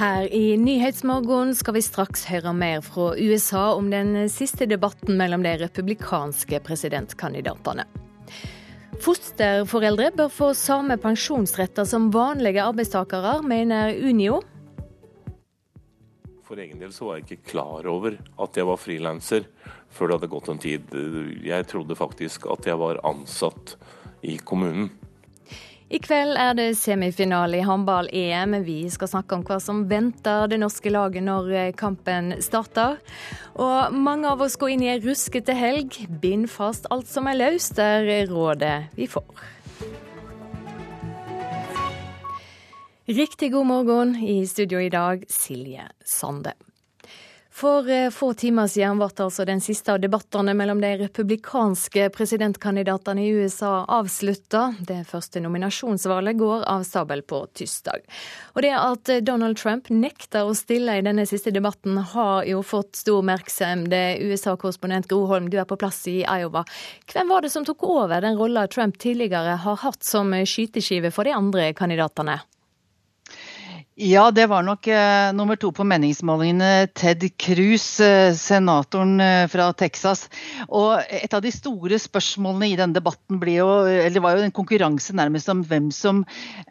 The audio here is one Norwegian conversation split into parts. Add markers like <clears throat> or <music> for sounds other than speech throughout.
Her i Nyhetsmorgen skal vi straks høre mer fra USA om den siste debatten mellom de republikanske presidentkandidatene. Fosterforeldre bør få samme pensjonsretter som vanlige arbeidstakere, mener Unio. For egen del så var jeg ikke klar over at jeg var frilanser før det hadde gått en tid. Jeg trodde faktisk at jeg var ansatt i kommunen. I kveld er det semifinale i håndball-EM. Vi skal snakke om hva som venter det norske laget når eh, kampen starter. Og mange av oss går inn i ei ruskete helg. Bind fast alt som er løst, er rådet vi får. Riktig god morgen. I studio i dag, Silje Sande. For eh, få timer siden ble altså den siste av debattene mellom de republikanske presidentkandidatene i USA avslutta. Det første nominasjonsvalget går av stabel på tirsdag. Og det at Donald Trump nekter å stille i denne siste debatten, har jo fått stor oppmerksomhet. USA-korrespondent Gro Holm, du er på plass i Iowa. Hvem var det som tok over den rolla Trump tidligere har hatt som skyteskive for de andre kandidatene? Ja, det var nok eh, nummer to på meningsmålingene. Ted Cruz, eh, senatoren eh, fra Texas. Og et av de store spørsmålene i denne debatten jo, eller var jo en konkurranse nærmest om hvem som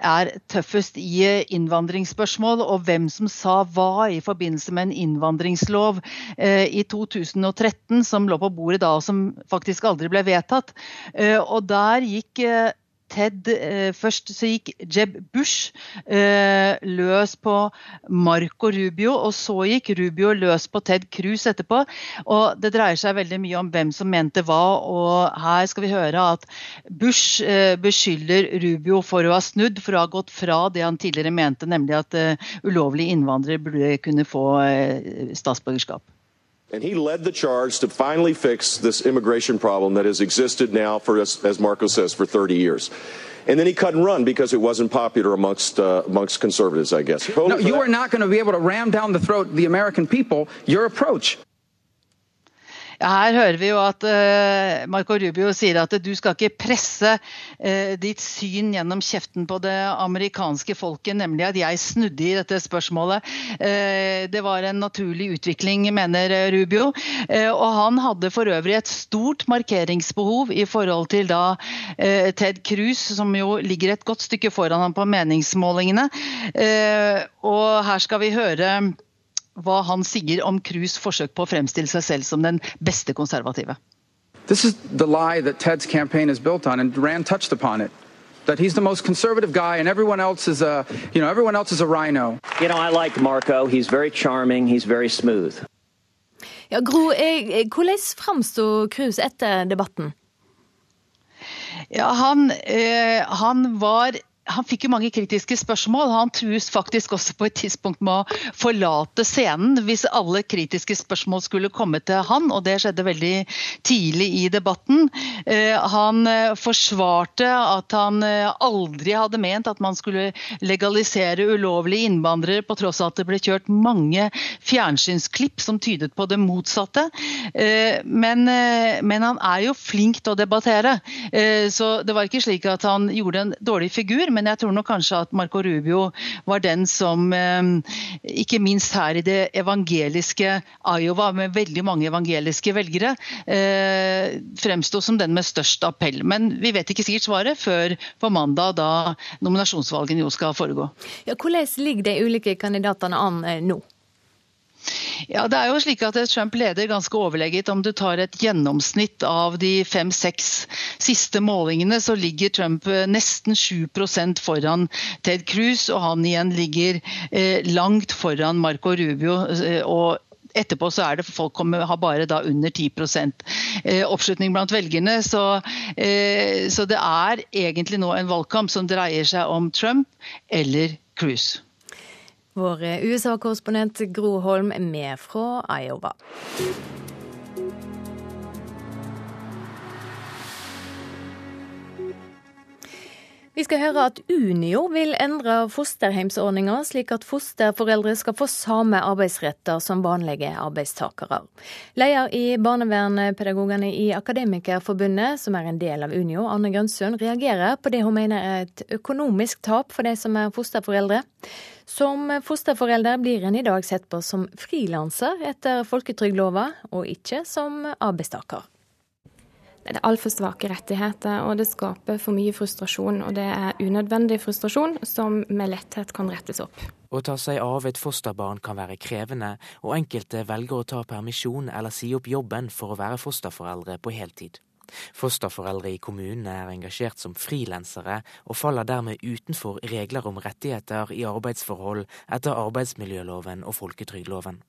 er tøffest i eh, innvandringsspørsmål, og hvem som sa hva i forbindelse med en innvandringslov eh, i 2013 som lå på bordet da, og som faktisk aldri ble vedtatt. Eh, og der gikk Ted eh, Først så gikk Jeb Bush eh, løs på Marco Rubio, og så gikk Rubio løs på Ted Cruz etterpå. Og det dreier seg veldig mye om hvem som mente hva, og her skal vi høre at Bush eh, beskylder Rubio for å ha snudd, for å ha gått fra det han tidligere mente, nemlig at ulovlige innvandrere burde kunne få statsborgerskap. And he led the charge to finally fix this immigration problem that has existed now for, as, as Marco says, for 30 years. And then he cut and run because it wasn't popular amongst uh, amongst conservatives, I guess. No, you are not going to be able to ram down the throat the American people your approach. Her hører vi jo at uh, Marco Rubio sier at du skal ikke presse uh, ditt syn gjennom kjeften på det amerikanske folket, nemlig at jeg snudde i dette spørsmålet. Uh, det var en naturlig utvikling, mener Rubio. og han hadde for øvrig et stort markeringsbehov i forhold til da Ted Cruz, som jo ligger et godt stykke foran ham på meningsmålingene. og her skal vi høre hva han sier om Cruz' forsøk på å fremstille seg selv som den beste konservative. This is the lie that Ted's campaign is built on, and Rand touched upon it. That he's the most conservative guy, and everyone else is a, you know, everyone else is a rhino. You know, I like Marco. He's very charming. He's very smooth. Ja, Gro, eh, hvordan framsto Cruz etter debatten? Ja, han, eh, han var han fikk jo mange kritiske spørsmål. Han trues faktisk også på et tidspunkt med å forlate scenen hvis alle kritiske spørsmål skulle komme til han, og det skjedde veldig tidlig i debatten. Eh, han eh, forsvarte at han eh, aldri hadde ment at man skulle legalisere ulovlige innvandrere, på tross av at det ble kjørt mange fjernsynsklipp som tydet på det motsatte. Men, men han er jo flink til å debattere, så det var ikke slik at han gjorde en dårlig figur. Men jeg tror nok kanskje at Marco Rubio var den som, eh, ikke minst her i det evangeliske Iowa, med veldig mange evangeliske velgere, eh, fremsto som den med størst appell. Men vi vet ikke sikkert svaret før på mandag, da nominasjonsvalgene jo skal foregå. Ja, hvordan ligger de ulike kandidatene an eh, nå? Ja, det er jo slik at Trump leder ganske overlegget. Om du tar et gjennomsnitt av de fem-seks siste målingene, så ligger Trump eh, nesten 7 foran Ted Cruz, og han igjen ligger eh, langt foran Marco Rubio. Eh, og Etterpå så er det folk kommer, har bare da under 10 eh, oppslutning blant velgerne. Så, eh, så det er egentlig nå en valgkamp som dreier seg om Trump eller Cruz. Vår USA-korrespondent Gro Holm med fra Iowa. Vi skal høre at Unio vil endre fosterheimsordninga, slik at fosterforeldre skal få samme arbeidsretter som vanlige arbeidstakere. Leder i Barnevernpedagogene i Akademikerforbundet, som er en del av Unio, Anne Grønsund, reagerer på det hun mener er et økonomisk tap for de som er fosterforeldre. Som fosterforelder blir en i dag sett på som frilanser etter folketrygdlova, og ikke som arbeidstaker. Det er altfor svake rettigheter, og det skaper for mye frustrasjon. Og det er unødvendig frustrasjon som med letthet kan rettes opp. Å ta seg av et fosterbarn kan være krevende, og enkelte velger å ta permisjon eller si opp jobben for å være fosterforeldre på heltid. Fosterforeldre i kommunene er engasjert som frilansere, og faller dermed utenfor regler om rettigheter i arbeidsforhold etter arbeidsmiljøloven og folketrygdloven.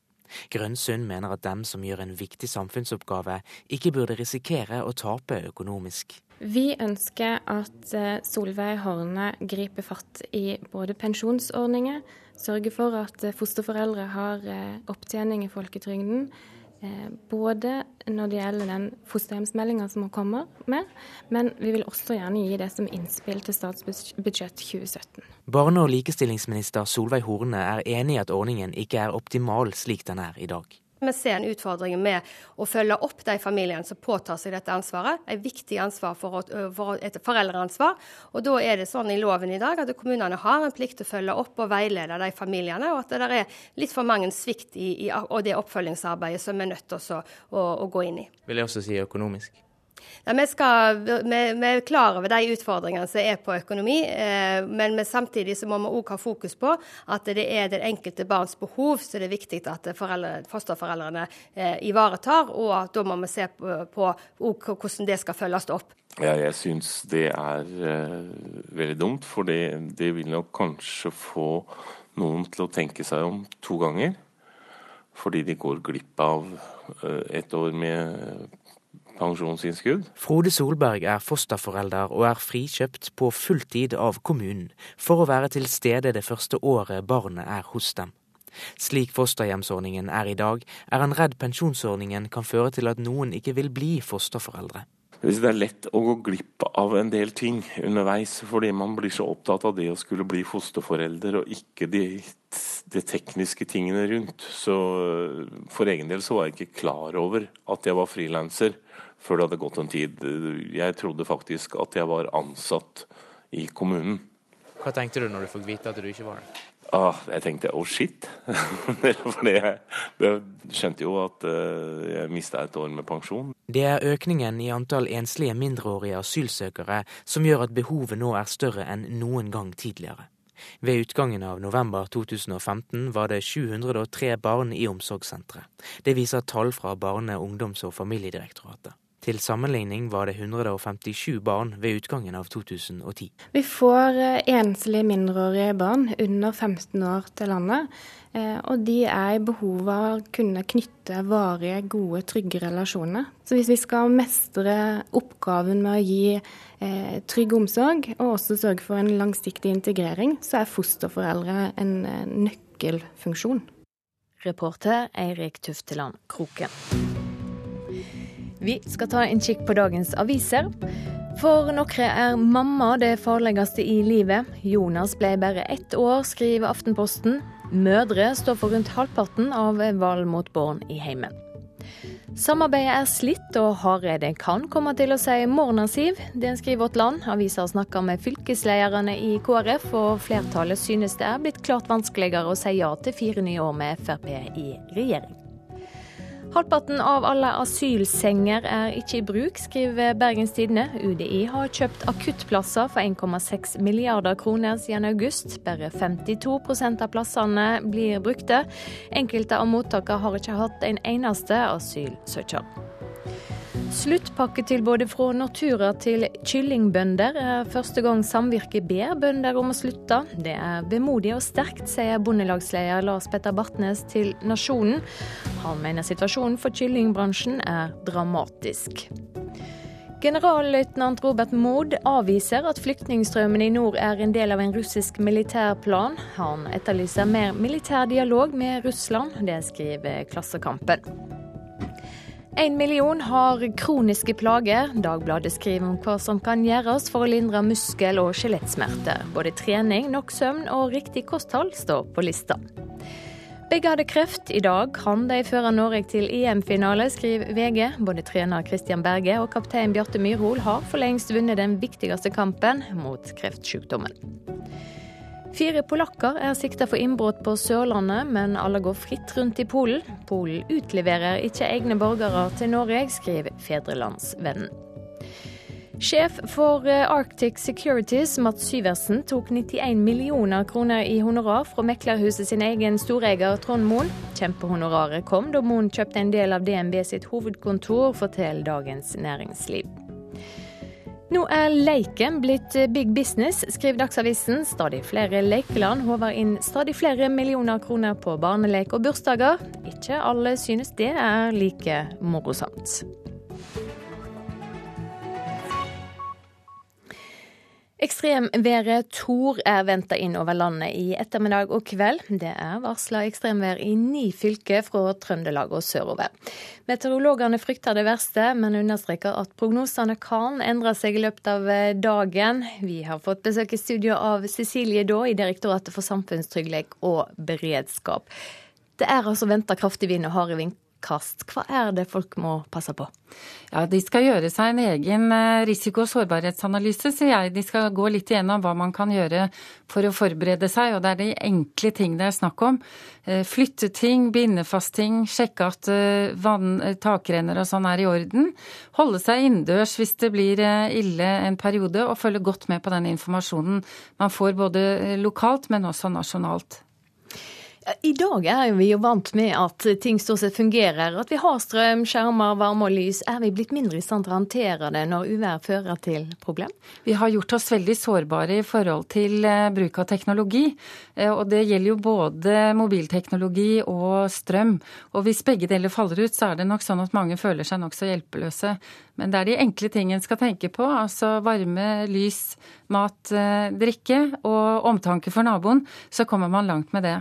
Grønnsund mener at dem som gjør en viktig samfunnsoppgave, ikke burde risikere å tape økonomisk. Vi ønsker at eh, Solveig Horne griper fatt i både pensjonsordninger, sørger for at fosterforeldre har eh, opptjening i folketrygden, Eh, både når det gjelder den fosterhjemsmeldinga som hun kommer med, men vi vil også gjerne gi det som innspill til statsbudsjett 2017. Barne- og likestillingsminister Solveig Horne er enig i at ordningen ikke er optimal slik den er i dag. Vi ser en utfordring med å følge opp de familiene som påtar seg dette ansvaret. Et viktig ansvar for, et foreldreansvar. Og Da er det sånn i loven i dag at kommunene har en plikt til å følge opp og veilede de familiene, og at det er litt for mange svikt i, i det oppfølgingsarbeidet som vi er nødt til å, å, å gå inn i. Vil jeg også si økonomisk? Ja, vi, skal, vi, vi, er klar over de utfordringene som er på økonomi, eh, men samtidig så må vi òg ha fokus på at det er det enkelte barns behov som det er viktig at foreldre, fosterforeldrene eh, ivaretar. Og at da må vi se på, på hvordan det skal følges opp. Ja, jeg syns det er eh, veldig dumt, for det, det vil nok kanskje få noen til å tenke seg om to ganger. Fordi de går glipp av uh, et år med pensjonsinnskudd. Frode Solberg er fosterforelder og er frikjøpt på fulltid av kommunen for å være til stede det første året barnet er hos dem. Slik fosterhjemsordningen er i dag, er han redd pensjonsordningen kan føre til at noen ikke vil bli fosterforeldre. Hvis det er lett å gå glipp av en del ting underveis fordi man blir så opptatt av det å skulle bli fosterforelder og ikke de, de tekniske tingene rundt. Så for egen del så var jeg ikke klar over at jeg var frilanser før det hadde gått en tid. Jeg trodde faktisk at jeg var ansatt i kommunen. Hva tenkte du når du fikk vite at du ikke var det? Ah, jeg tenkte oh shit. <laughs> For jeg, jeg, skjønte jo at uh, jeg mista et år med pensjon. Det er økningen i antall enslige mindreårige asylsøkere som gjør at behovet nå er større enn noen gang tidligere. Ved utgangen av november 2015 var det 703 barn i omsorgssentre. Det viser tall fra Barne-, ungdoms- og familiedirektoratet. Til sammenligning var det 157 barn ved utgangen av 2010. Vi får eh, enslige mindreårige barn under 15 år til landet. Eh, og de er i behov av å kunne knytte varige, gode, trygge relasjoner. Så hvis vi skal mestre oppgaven med å gi eh, trygg omsorg, og også sørge for en langsiktig integrering, så er fosterforeldre en nøkkelfunksjon. Reporter Eirik Tufteland Kroken. Vi skal ta en kikk på dagens aviser. For noen er mamma det farligste i livet. Jonas ble bare ett år, skriver Aftenposten. Mødre står for rundt halvparten av vold mot barn i heimen. Samarbeidet er slitt, og Hareide kan komme til å si morna, Siv. Det skriver Vårt Land. Avisa snakker med fylkeslederne i KrF, og flertallet synes det er blitt klart vanskeligere å si ja til fire nye år med Frp i regjering. Halvparten av alle asylsenger er ikke i bruk, skriver Bergens Tidende. UDI har kjøpt akuttplasser for 1,6 milliarder kroner siden august. Bare 52% av plassene blir brukte. Enkelte av mottakene har ikke hatt en eneste asylsøker. Sluttpakketilbudet fra Natura til kyllingbønder er første gang samvirket ber bønder om å slutte. Det er vemodig og sterkt, sier bondelagsleder Lars Petter Bartnes til Nasjonen. Han mener situasjonen for kyllingbransjen er dramatisk. Generalløytnant Robert Mood avviser at flyktningstrømmen i nord er en del av en russisk militærplan. Han etterlyser mer militær dialog med Russland. Det skriver Klassekampen. En million har kroniske plager. Dagbladet skriver om hva som kan gjøres for å lindre muskel- og skjelettsmerter. Både trening, nok søvn og riktig kosthold står på lista. Begge hadde kreft. I dag kan de føre Norge til EM-finale, skriver VG. Både trener Christian Berge og kaptein Bjarte Myrhol har for lengst vunnet den viktigste kampen mot kreftsykdommen. Fire polakker er sikta for innbrudd på Sørlandet, men alle går fritt rundt i Polen. Polen utleverer ikke egne borgere til Norge, skriver Fedrelandsvennen. Sjef for eh, Arctic Securities, Mats Syversen, tok 91 millioner kroner i honorar fra meklerhuset sin egen storeier Trond Moen. Kjempehonoraret kom da Moen kjøpte en del av DNB sitt hovedkontor, forteller Dagens Næringsliv. Nå er leiken blitt big business, skriver Dagsavisen. Stadig flere lekeland håver inn stadig flere millioner kroner på barnelek og bursdager. Ikke alle synes det er like morosamt. Ekstremværet Tor er venta inn over landet i ettermiddag og kveld. Det er varsla ekstremvær i ni fylker fra Trøndelag og sørover. Meteorologene frykter det verste, men understreker at prognosene kan endre seg i løpet av dagen. Vi har fått besøk i studio av Cecilie Daa i Direktoratet for samfunnstrygghet og beredskap. Det er altså venta kraftig vind og harde vind kast. Hva er det folk må passe på? Ja, De skal gjøre seg en egen eh, risiko- og sårbarhetsanalyse, sier jeg. De skal gå litt igjennom hva man kan gjøre for å forberede seg, og det er de enkle ting det er snakk om. Eh, flytte ting, binde fast ting, sjekke at eh, vann, takrenner og sånn er i orden. Holde seg innendørs hvis det blir ille en periode, og følge godt med på den informasjonen man får både lokalt, men også nasjonalt. I dag er vi jo vant med at ting stort sett fungerer. At vi har strøm, skjermer, varme og lys. Er vi blitt mindre i stand til å håndtere det når uvær fører til problem? Vi har gjort oss veldig sårbare i forhold til eh, bruk av teknologi. Eh, og det gjelder jo både mobilteknologi og strøm. Og hvis begge deler faller ut, så er det nok sånn at mange føler seg nokså hjelpeløse. Men det er de enkle tingene en skal tenke på. Altså varme, lys, mat, eh, drikke og omtanke for naboen. Så kommer man langt med det.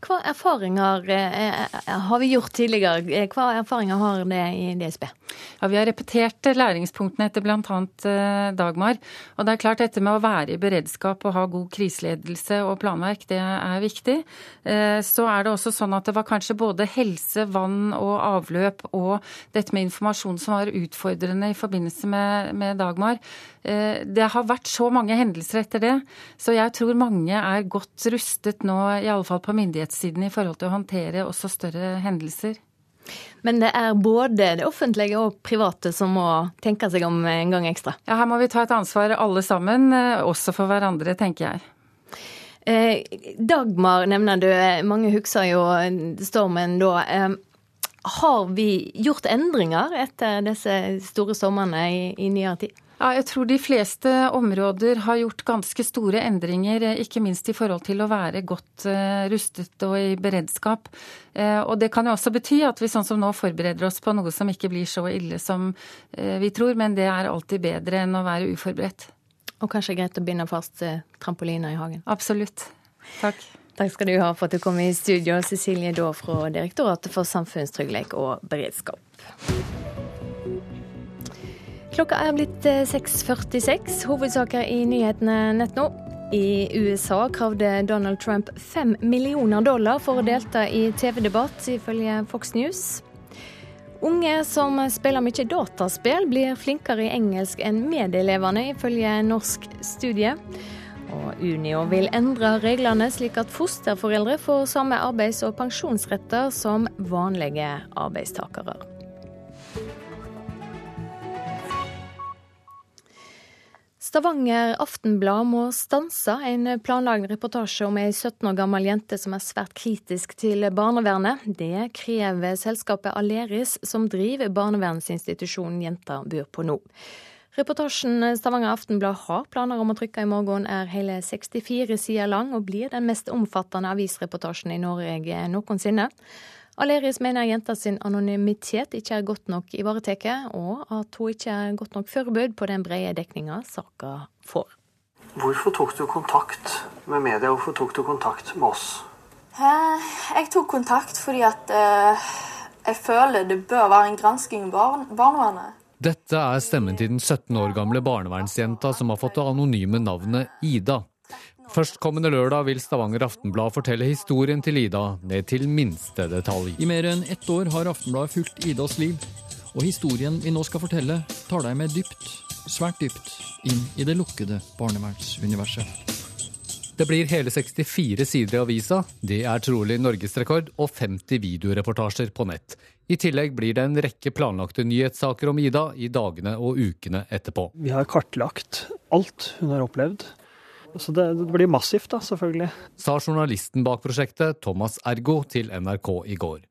Hva erfaringer eh, eh, har vi gjort tidligere? Eh, hva erfaringer har det i DSB? Ja, Vi har repetert læringspunktene etter bl.a. Dagmar. Og det er klart dette med å være i beredskap og ha god kriseledelse og planverk, det er viktig. Så er det også sånn at det var kanskje både helse, vann og avløp og dette med informasjon som var utfordrende i forbindelse med, med Dagmar. Det har vært så mange hendelser etter det, så jeg tror mange er godt rustet nå, i alle fall på myndighetssiden, i forhold til å håndtere også større hendelser. Men det er både det offentlige og private som må tenke seg om en gang ekstra? Ja, her må vi ta et ansvar alle sammen, eh, også for hverandre, tenker jeg. Eh, Dagmar nevner du, mange husker jo stormen da. Eh, har vi gjort endringer etter disse store stormene i, i nyere tid? Ja, jeg tror de fleste områder har gjort ganske store endringer, eh, ikke minst i forhold til å være godt eh, rustet og i beredskap. Eh, og det kan jo også bety at vi sånn som nå forbereder oss på noe som ikke blir så ille som vi tror, men det er alltid bedre enn å være uforberedt. Og kanskje greit å binde fast trampoliner i hagen? Absolutt. Takk. Takk skal du ha for at du kom i studio, Cecilie Daa fra Direktoratet for samfunnstrygghet og beredskap. Klokka er blitt 6.46. Eh, Hovedsaker i nyhetene nett nå. I USA kravde Donald Trump fem millioner dollar for å delta i TV-debatt, ifølge Fox News. Unge som spiller mye dataspill, blir flinkere i engelsk enn medelevene, ifølge norsk studie. Og Unio vil endre reglene slik at fosterforeldre får samme arbeids- og pensjonsretter som vanlige arbeidstakere. Stavanger Aftenblad må stanse en planlagt reportasje om ei 17 år gammel jente som er svært kritisk til barnevernet. Det krever selskapet Aleris, som driver barnevernsinstitusjonen jenta bor på nå. Reportasjen Stavanger Aftenblad har planer om å trykke i morgen, er hele 64 sider lang og blir den mest omfattende avisreportasjen i Norge noensinne. Aleris mener jenta sin anonymitet ikke er godt nok ivaretatt, og at hun ikke er godt nok forberedt på den brede dekninga saka får. Hvorfor tok du kontakt med media? Hvorfor tok du kontakt med oss? Eh, jeg tok kontakt fordi at eh, jeg føler det bør være en gransking i barnevernet. Dette er stemmen til den 17 år gamle barnevernsjenta som har fått det anonyme navnet Ida. Førstkommende lørdag vil Stavanger Aftenblad fortelle historien til Ida ned til minste detalj. I mer enn ett år har Aftenbladet fulgt Idas liv, og historien vi nå skal fortelle, tar deg med dypt, svært dypt, inn i det lukkede barnevernsuniverset. Det blir hele 64 sider i avisa. Det er trolig norgesrekord, og 50 videoreportasjer på nett. I tillegg blir det en rekke planlagte nyhetssaker om Ida i dagene og ukene etterpå. Vi har kartlagt alt hun har opplevd. Så det, blir massivt, da, selvfølgelig. Sa journalisten bak prosjektet, Thomas Ergo, til NRK i går.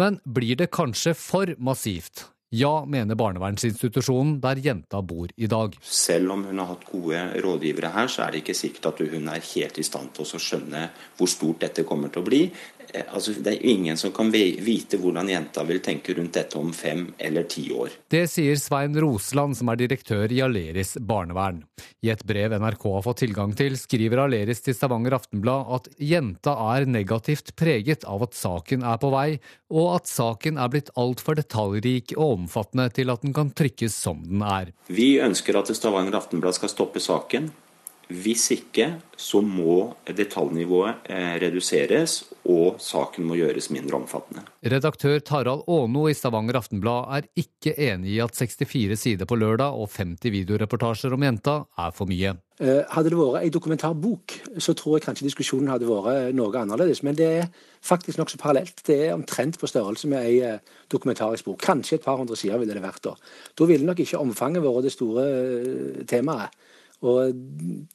Men blir det kanskje for massivt? Ja, mener barnevernsinstitusjonen der jenta bor i dag. Selv om hun har hatt gode rådgivere her, så er det ikke sikkert at hun er helt i stand til å skjønne hvor stort dette kommer til å bli. Eh, altså, det er ingen som kan vite hvordan jenta vil tenke rundt dette om fem eller ti år. Det sier Svein Rosland, som er direktør i Aleris barnevern. I et brev NRK har fått tilgang til, skriver Aleris til Stavanger Aftenblad at jenta er negativt preget av at saken er på vei, og at saken er blitt altfor detaljrik og omfattende til at den kan trykkes som den er. Vi ønsker at Stavanger Aftenblad skal stoppe saken. Hvis ikke så må detaljnivået eh, reduseres, og saken må gjøres mindre omfattende. Redaktør Tarald Aano i Stavanger Aftenblad er ikke enig i at 64 sider på lørdag og 50 videoreportasjer om jenta er for mye. Eh, hadde det vært ei dokumentarbok, så tror jeg kanskje diskusjonen hadde vært noe annerledes. Men det er faktisk nokså parallelt. Det er omtrent på størrelse med ei eh, dokumentarisk bok. Kanskje et par hundre sider ville det vært da. Da ville nok ikke omfanget vært det store temaet. Og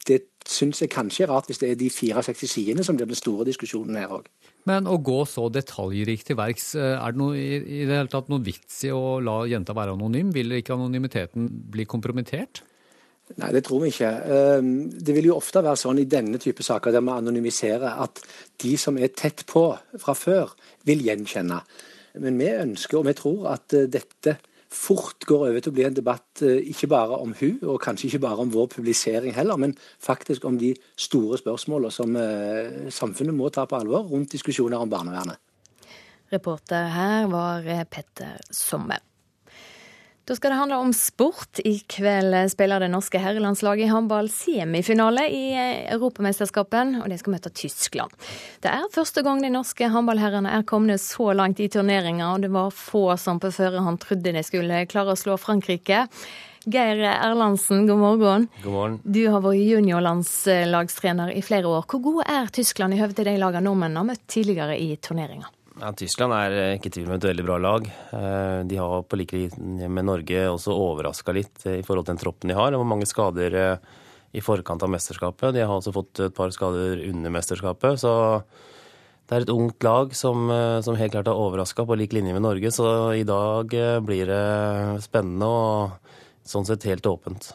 det syns jeg kanskje er rart hvis det er de 64 sidene som blir den store diskusjonen her òg. Men å gå så detaljrikt til verks, eh, er det noe, i det hele tatt noen vits i å la jenta være anonym? Vil ikke anonymiteten bli kompromittert? Nei, det tror vi ikke. Ehm, det vil jo ofte være sånn i denne type saker der vi anonymiserer, at de som er tett på fra før, vil gjenkjenne. Men vi ønsker, og vi tror, at eh, dette fort går over til å bli en debatt eh, ikke bare om hun, og kanskje ikke bare om vår publisering heller, men faktisk om de store spørsmålene som eh, samfunnet må ta på alvor rundt diskusjoner om barnevernet. Reporter her var Petter Sommer. Da skal det handle om sport. I kveld spiller det norske herrelandslaget i håndball semifinale i Europamesterskapen, Europamesterskapet, og de skal møte Tyskland. Det er første gang de norske håndballherrene er kommet så langt i turneringa, og det var få som på førehånd trodde de skulle klare å slå Frankrike. Geir Erlandsen, god morgen. God morgen. Du har vært juniorlandslagstrener i flere år. Hvor gode er Tyskland i høve til de lagene nordmenn har møtt tidligere i turneringa? Ja, Tyskland er eh, ikke tvil om et veldig bra lag. Eh, de har på like linje med Norge også overraska litt eh, i forhold til den troppen de har. Det var mange skader i forkant av mesterskapet. De har også fått et par skader under mesterskapet. Så det er et ungt lag som, som helt klart har overraska på lik linje med Norge. Så i dag blir det spennende og sånn sett helt åpent.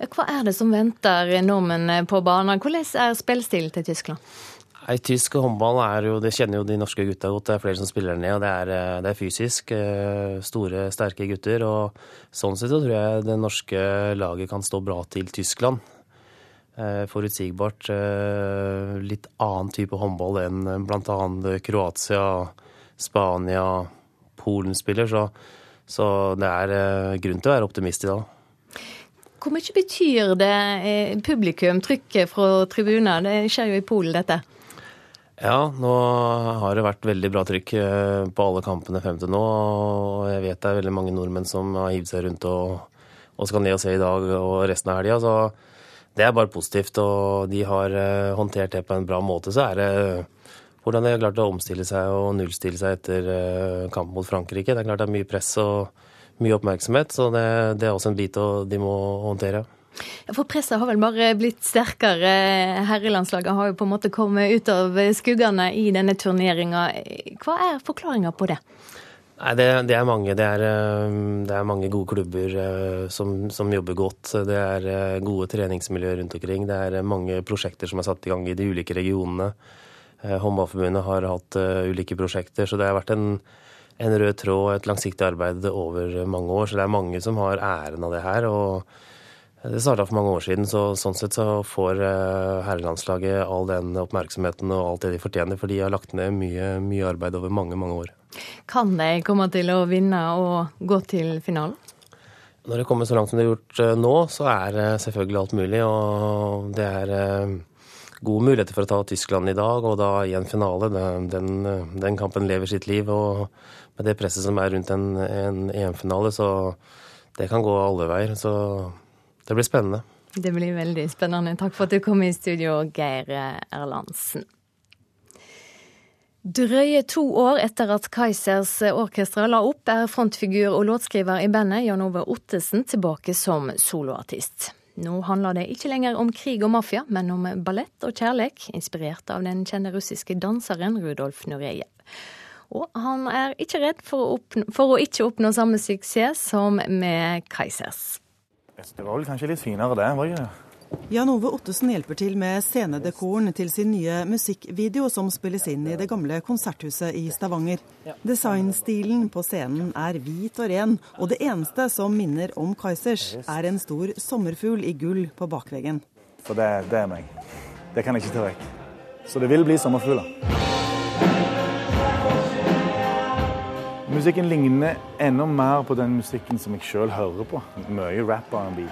Ja, hva er det som venter nordmenn på banen? Hvordan er spillstilen til Tyskland? Nei, Tysk håndball er jo, det kjenner jo de norske gutta godt. Det er flere som spiller ned, og det er, eh, det er fysisk. Eh, store, sterke gutter. Og sånn sett så tror jeg det norske laget kan stå bra til Tyskland. Eh, forutsigbart. Litt annen type håndball enn bl.a. Kroatia, Spania, Polen spiller. Så, så det er grunn til å være optimist i dag. Hvor mye betyr det publikum, trykket fra tribuner? Det skjer jo i Polen, dette. Ja, nå har det vært veldig bra trykk eh, på alle kampene frem til nå. Og jeg vet det er veldig mange nordmenn som har hivd seg rundt og, og, skal ned og se i dag og resten av helga. Så det er bare positivt. Og de har eh, håndtert det på en bra måte. Så er det hvordan de har klart å omstille seg og nullstille seg etter eh, kampen mot Frankrike. Det er klart det er mye press og mye oppmerksomhet, så det, det er også en bit de må håndtere. For presset har vel bare blitt sterkere. Herrelandslaget har jo på en måte kommet ut av skuggene i denne turneringa. Hva er forklaringa på det? Nei, det, det, er mange. Det er, eh, det er, mange gode klubber eh, som, som, jobber godt. Det er eh, gode treningsmiljøer rundt omkring. Det er mange prosjekter som er satt i gang i de ulike regionene. Håndballforbundet har hatt ulike prosjekter, så det har vært en, en rød tråd et langsiktig arbeid over mange år. Så det er mange som har æren av det her. og det starta for mange år siden, så sånn sett så får eh, herrelandslaget all den oppmerksomheten og alt det de fortjener, for de har lagt ned mye, mye arbeid over mange, mange år. Kan de komme til å vinne og gå til finalen? Når det kommer så langt som det er gjort eh, nå, så er det selvfølgelig alt mulig. Og det er eh, gode muligheter for å ta Tyskland i dag, og da i en finale. Den, den kampen lever sitt liv. Og med det presset som er rundt en, en EM-finale, så det kan gå alle veier. Så det blir spennende. Det blir veldig spennende. Takk for at du kom i studio, Geir Erlandsen. Drøye to år etter at Kaizers Orkestra la opp, er frontfigur og låtskriver i bandet Jan Ove Ottesen tilbake som soloartist. Nå handler det ikke lenger om krig og mafia, men om ballett og kjærlighet, inspirert av den kjente russiske danseren Rudolf Nurejev. Og han er ikke redd for å, oppnå, for å ikke oppnå samme suksess som med Kaizers. Det var vel kanskje litt finere det, var ikke det? Jan Ove Ottesen hjelper til med scenedekoren til sin nye musikkvideo som spilles inn i det gamle konserthuset i Stavanger. Designstilen på scenen er hvit og ren, og det eneste som minner om Kaizers, er en stor sommerfugl i gull på bakveggen. For det, det er meg. Det kan jeg ikke ta vekk. Så det vil bli sommerfugler. Musikken ligner enda mer på den musikken som jeg sjøl hører på. Mye rap R&B.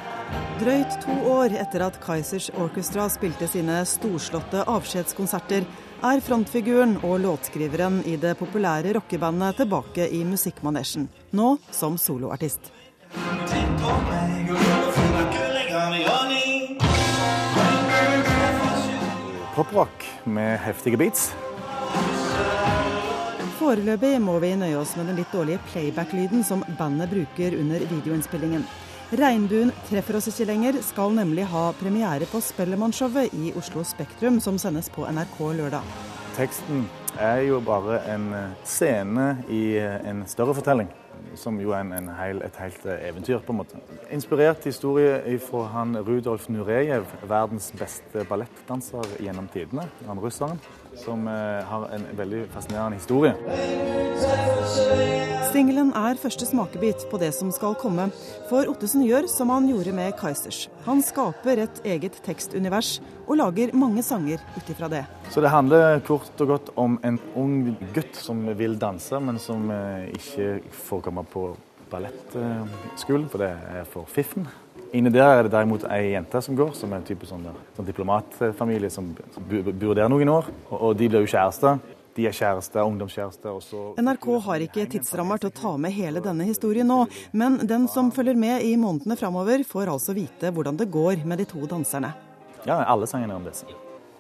Drøyt to år etter at Kaizers Orchestra spilte sine storslåtte avskjedskonserter, er frontfiguren og låtskriveren i det populære rockebandet tilbake i musikkmanesjen, nå som soloartist. Poprock med heftige beats. Foreløpig må vi nøye oss med den litt dårlige playback-lyden som bandet bruker under videoinnspillingen. Regnbuen treffer oss ikke lenger skal nemlig ha premiere på Spellemannshowet i Oslo Spektrum, som sendes på NRK lørdag. Teksten er jo bare en eh, scene i eh, en større fortelling. Som jo er en, hel, et helt eh, eventyr, på en måte. Inspirert historie fra han Rudolf Nurejev, verdens beste ballettdanser gjennom tidene. Han russeren som eh, har en veldig fascinerende historie. Singelen er første smakebit på det som skal komme. For Ottesen gjør som han gjorde med Kaizers. Han skaper et eget tekstunivers og lager mange sanger ut ifra det. Så det handler kort og godt om en ung gutt som vil danse, men som eh, ikke får komme på ballettskolen, for det er for fiffen. Inni der er det derimot ei jente som går, som er en type sånn, sånn diplomatfamilie som, som bor der noen år. Og, og de blir jo kjærester. De er kjærester, ungdomskjærester. NRK har ikke tidsrammer til å ta med hele denne historien nå, men den som følger med i månedene framover, får altså vite hvordan det går med de to danserne. Ja, alle sangene er om disse.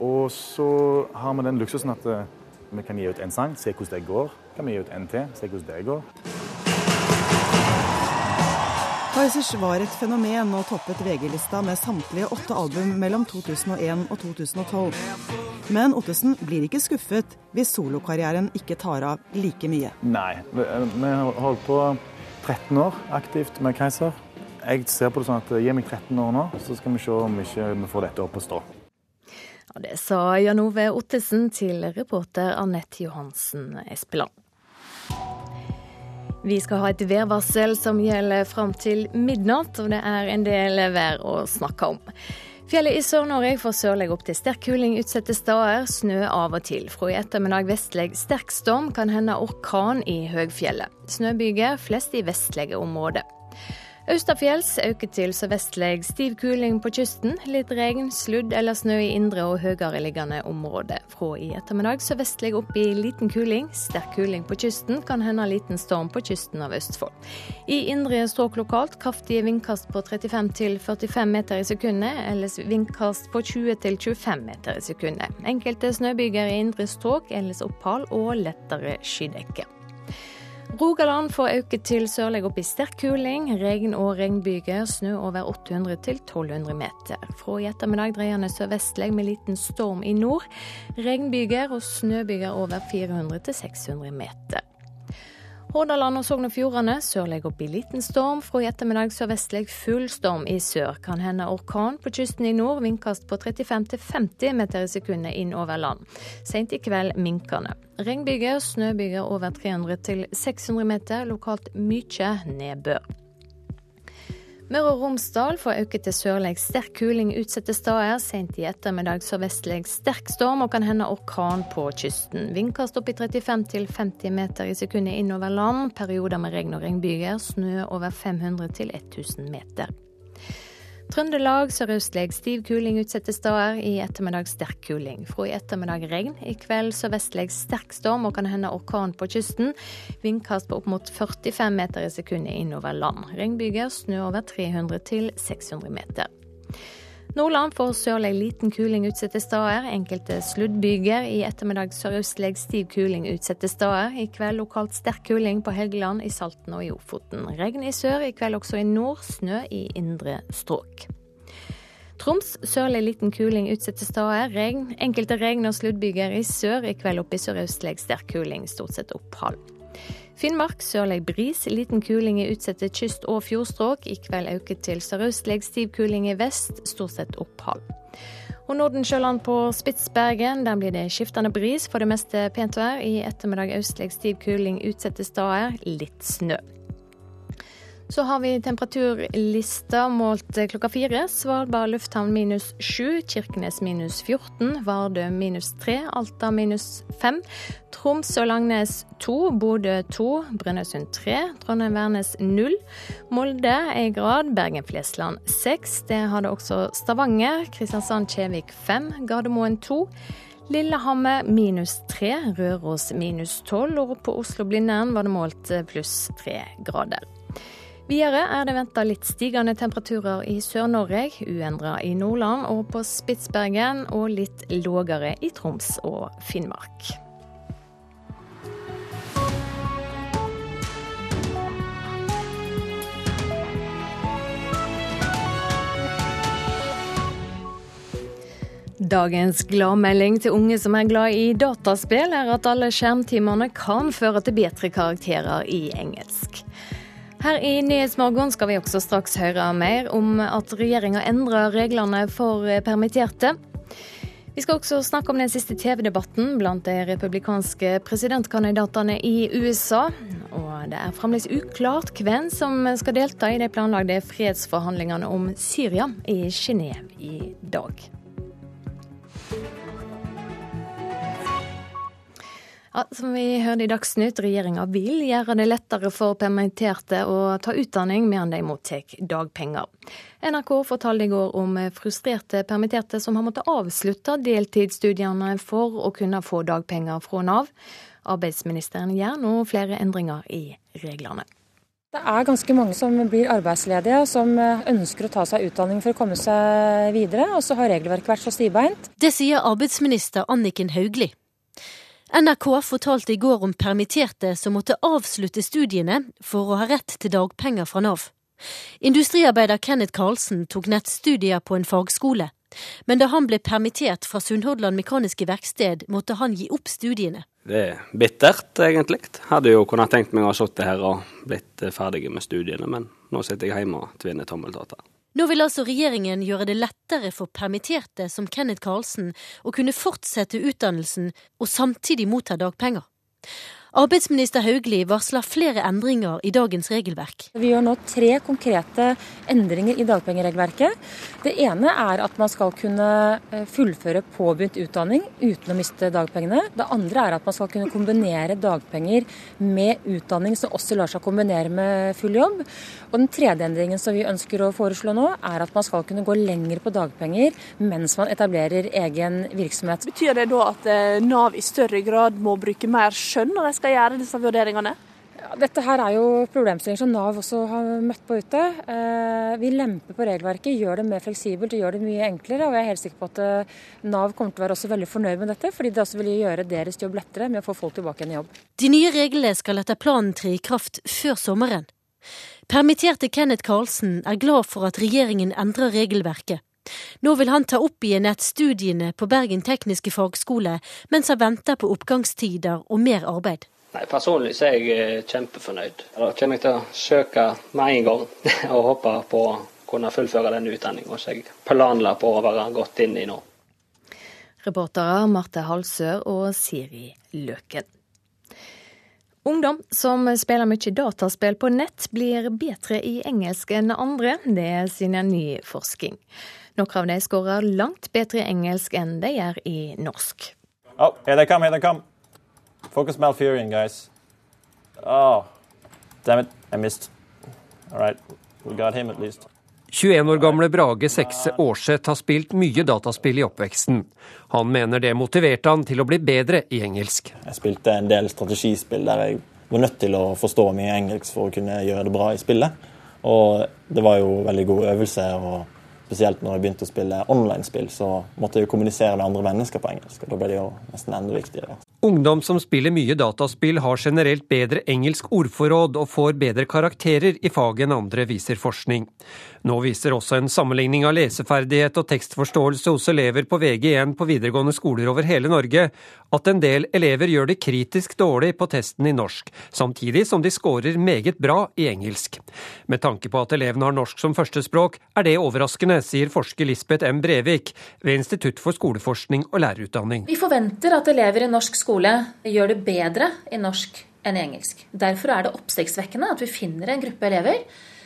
Og så har vi den luksusen at eh, vi kan gi ut en sang, se hvordan det går. Kan vi gi ut en til, se hvordan det går. Kaizers var et fenomen og toppet VG-lista med samtlige åtte album mellom 2001 og 2012. Men Ottesen blir ikke skuffet hvis solokarrieren ikke tar av like mye. Nei, vi har holdt på 13 år aktivt med Keiser. Jeg ser på det sånn at gi meg 13 år nå, så skal vi se om vi ikke får dette opp å stå. Ja, det sa Jan Ove Ottesen til reporter Anette Johansen Espeland. Vi skal ha et værvarsel som gjelder fram til midnatt, og det er en del vær å snakke om. Fjellet i Sør-Norge får sørlig opp til sterk kuling utsatte steder, snø av og til. Fra i ettermiddag vestlig sterk storm, kan hende orkan i høgfjellet. Snøbyger flest i vestlige områder. Østafjells øker til sørvestlig stiv kuling på kysten. Litt regn, sludd eller snø i indre og høyere liggende områder. Fra i ettermiddag sørvestlig opp i liten kuling. Sterk kuling på kysten, kan hende liten storm på kysten av Østfold. I indre strøk lokalt kraftige vindkast på 35 til 45 meter i sekundet, ellers vindkast på 20 til 25 meter i sekundet. Enkelte snøbyger i indre strøk, ellers opphold og lettere skydekke. Rogaland får øke til sørlig opp i sterk kuling. Regn og regnbyger. Snø over 800 til 1200 meter. Fra i ettermiddag dreiende sørvestlig med liten storm i nord. Regnbyger og snøbyger over 400 til 600 meter. Hordaland og Sogn og Fjordane sørlig i liten storm. Fra i ettermiddag sørvestlig full storm i sør. Kan hende orkan på kysten i nord. Vindkast på 35-50 meter i sekundet inn over land. Seint i kveld minkende. Regnbyger, snøbyger over 300-600 meter. Lokalt mye nedbør. Møre og Romsdal får øke til sørlig sterk kuling utsatte steder. Sent i ettermiddag sørvestlig sterk storm og kan hende orkan på kysten. Vindkast opp i 35 50 meter i sekundet innover land. Perioder med regn og regnbyger. Snø over 500 1000 meter. Trøndelag sørøstlig stiv kuling utsatte steder. I ettermiddag sterk kuling. Fra i ettermiddag regn. I kveld sørvestlig sterk storm og kan hende orkan på kysten. Vindkast på opp mot 45 meter i sekundet innover land. Regnbyger, snø over 300 til 600 meter. Nordland får sørlig liten kuling utsatte steder. Enkelte sluddbyger. I ettermiddag sørøstlig stiv kuling utsatte steder. I kveld lokalt sterk kuling på Helgeland, i Salten og i Ofoten. Regn i sør, i kveld også i nord. Snø i indre strøk. Troms sørlig liten kuling utsatte steder. Regn. Enkelte regn- og sluddbyger i sør. I kveld opp i sørøstlig sterk kuling, stort sett opphold. Finnmark sørlig bris, liten kuling i utsatte kyst- og fjordstrøk. I kveld øker til sørøstlig stiv kuling i vest, stort sett opphold. Og Nordensjøland på Spitsbergen, der blir det skiftende bris, for det meste pent vær. I ettermiddag østlig stiv kuling utsatte steder, litt snø. Så har vi temperaturlista målt klokka fire. Svalbard lufthavn minus sju, Kirkenes minus 14, Vardø minus tre, Alta minus fem, Troms og Langnes to, Bodø to, Brønnøysund tre, Trondheim-Værnes null, Molde én grad, Bergen-Flesland seks. Det hadde også Stavanger, Kristiansand-Kjevik fem, Gardermoen to. Lillehammer minus tre, Røros minus tolv, og på Oslo-Blindern var det målt pluss tre grader. Videre er det venta litt stigende temperaturer i Sør-Norge, uendra i Nordland og på Spitsbergen, og litt lågere i Troms og Finnmark. Dagens gladmelding til unge som er glad i dataspill, er at alle skjermtimene kan føre til bedre karakterer i engelsk. Her i Nyhetsmorgen skal vi også straks høre mer om at regjeringa endrer reglene for permitterte. Vi skal også snakke om den siste TV-debatten blant de republikanske presidentkandidatene i USA. Og det er fremdeles uklart hvem som skal delta i de planlagde fredsforhandlingene om Syria i Genéve i dag. Ja, som vi hørte i Dagsnytt, regjeringa vil gjøre det lettere for permitterte å ta utdanning mens de mottar dagpenger. NRK fortalte i går om frustrerte permitterte som har måttet avslutte deltidsstudiene for å kunne få dagpenger fra Nav. Arbeidsministeren gjør nå flere endringer i reglene. Det er ganske mange som blir arbeidsledige, som ønsker å ta seg utdanning for å komme seg videre, og så har regelverket vært så stivbeint. Det sier arbeidsminister Anniken Hauglie. NRK fortalte i går om permitterte som måtte avslutte studiene for å ha rett til dagpenger fra Nav. Industriarbeider Kenneth Karlsen tok nettstudier på en fagskole, men da han ble permittert fra Sunnhordland Mekaniske Verksted, måtte han gi opp studiene. Det er bittert, egentlig. Hadde jo kunnet tenkt meg å ha sittet her og blitt ferdig med studiene, men nå sitter jeg hjemme og tvinner tommeltotter. Nå vil altså regjeringen gjøre det lettere for permitterte som Kenneth Karlsen å kunne fortsette utdannelsen og samtidig motta dagpenger. Arbeidsminister Hauglie varsler flere endringer i dagens regelverk. Vi gjør nå tre konkrete endringer i dagpengeregelverket. Det ene er at man skal kunne eh, fullføre påbegynt utdanning uten å miste dagpengene. Det andre er at man skal kunne kombinere dagpenger med utdanning som også lar seg kombinere med full jobb. Og den tredje endringen som vi ønsker å foreslå nå, er at man skal kunne gå lenger på dagpenger mens man etablerer egen virksomhet. Betyr det da at eh, Nav i større grad må bruke mer skjønn når de skal gjøre disse vurderingene? Ja, dette her er jo problemstillinger som Nav også har møtt på ute. Eh, vi lemper på regelverket, gjør det mer fleksibelt og gjør det mye enklere. Og jeg er helt sikker på at eh, Nav kommer til å være også veldig fornøyd med dette, fordi det også vil gjøre deres jobb lettere med å få folk tilbake igjen i jobb. De nye reglene skal etter planen tre i kraft før sommeren. Permitterte Kenneth Karlsen er glad for at regjeringen endrer regelverket. Nå vil han ta opp igjen nettstudiene på Bergen tekniske fagskole, mens han venter på oppgangstider og mer arbeid. Nei, Personlig så er jeg eh, kjempefornøyd. Da kommer jeg til å søke med en gang <laughs> og håpe på å kunne fullføre denne utdanninga som jeg planla på å være godt inn i nå. Reportere Marte Halsør og Siri Løken. Ungdom som spiller mye dataspill på nett, blir bedre i engelsk enn andre. Det sier ny forskning. Noen av de skårer langt bedre i engelsk enn de gjør i norsk. Oh, here they come, here they come. Focus Malfurion, guys. Oh, damn it, I missed. All right, we got him at least. 21 år gamle Brage Sekse Aarseth har spilt mye dataspill i oppveksten. Han mener det motiverte han til å bli bedre i engelsk. Jeg spilte en del strategispill der jeg var nødt til å forstå mye engelsk for å kunne gjøre det bra i spillet. Og det var jo veldig god øvelse å spesielt når jeg begynte å spille online-spill, så måtte jeg jo kommunisere med andre mennesker på engelsk. og Da ble det jo nesten enda viktigere. Ungdom som spiller mye dataspill har generelt bedre engelsk ordforråd og får bedre karakterer i faget enn andre, viser forskning. Nå viser også en sammenligning av leseferdighet og tekstforståelse hos elever på VG1 på videregående skoler over hele Norge at en del elever gjør det kritisk dårlig på testen i norsk, samtidig som de scorer meget bra i engelsk. Med tanke på at elevene har norsk som førstespråk, er det overraskende, sier forsker Lisbeth M. Brevik ved Institutt for skoleforskning og lærerutdanning. Vi forventer at elever i norsk skole gjør det bedre i norsk enn i engelsk. Derfor er det oppsiktsvekkende at vi finner en gruppe elever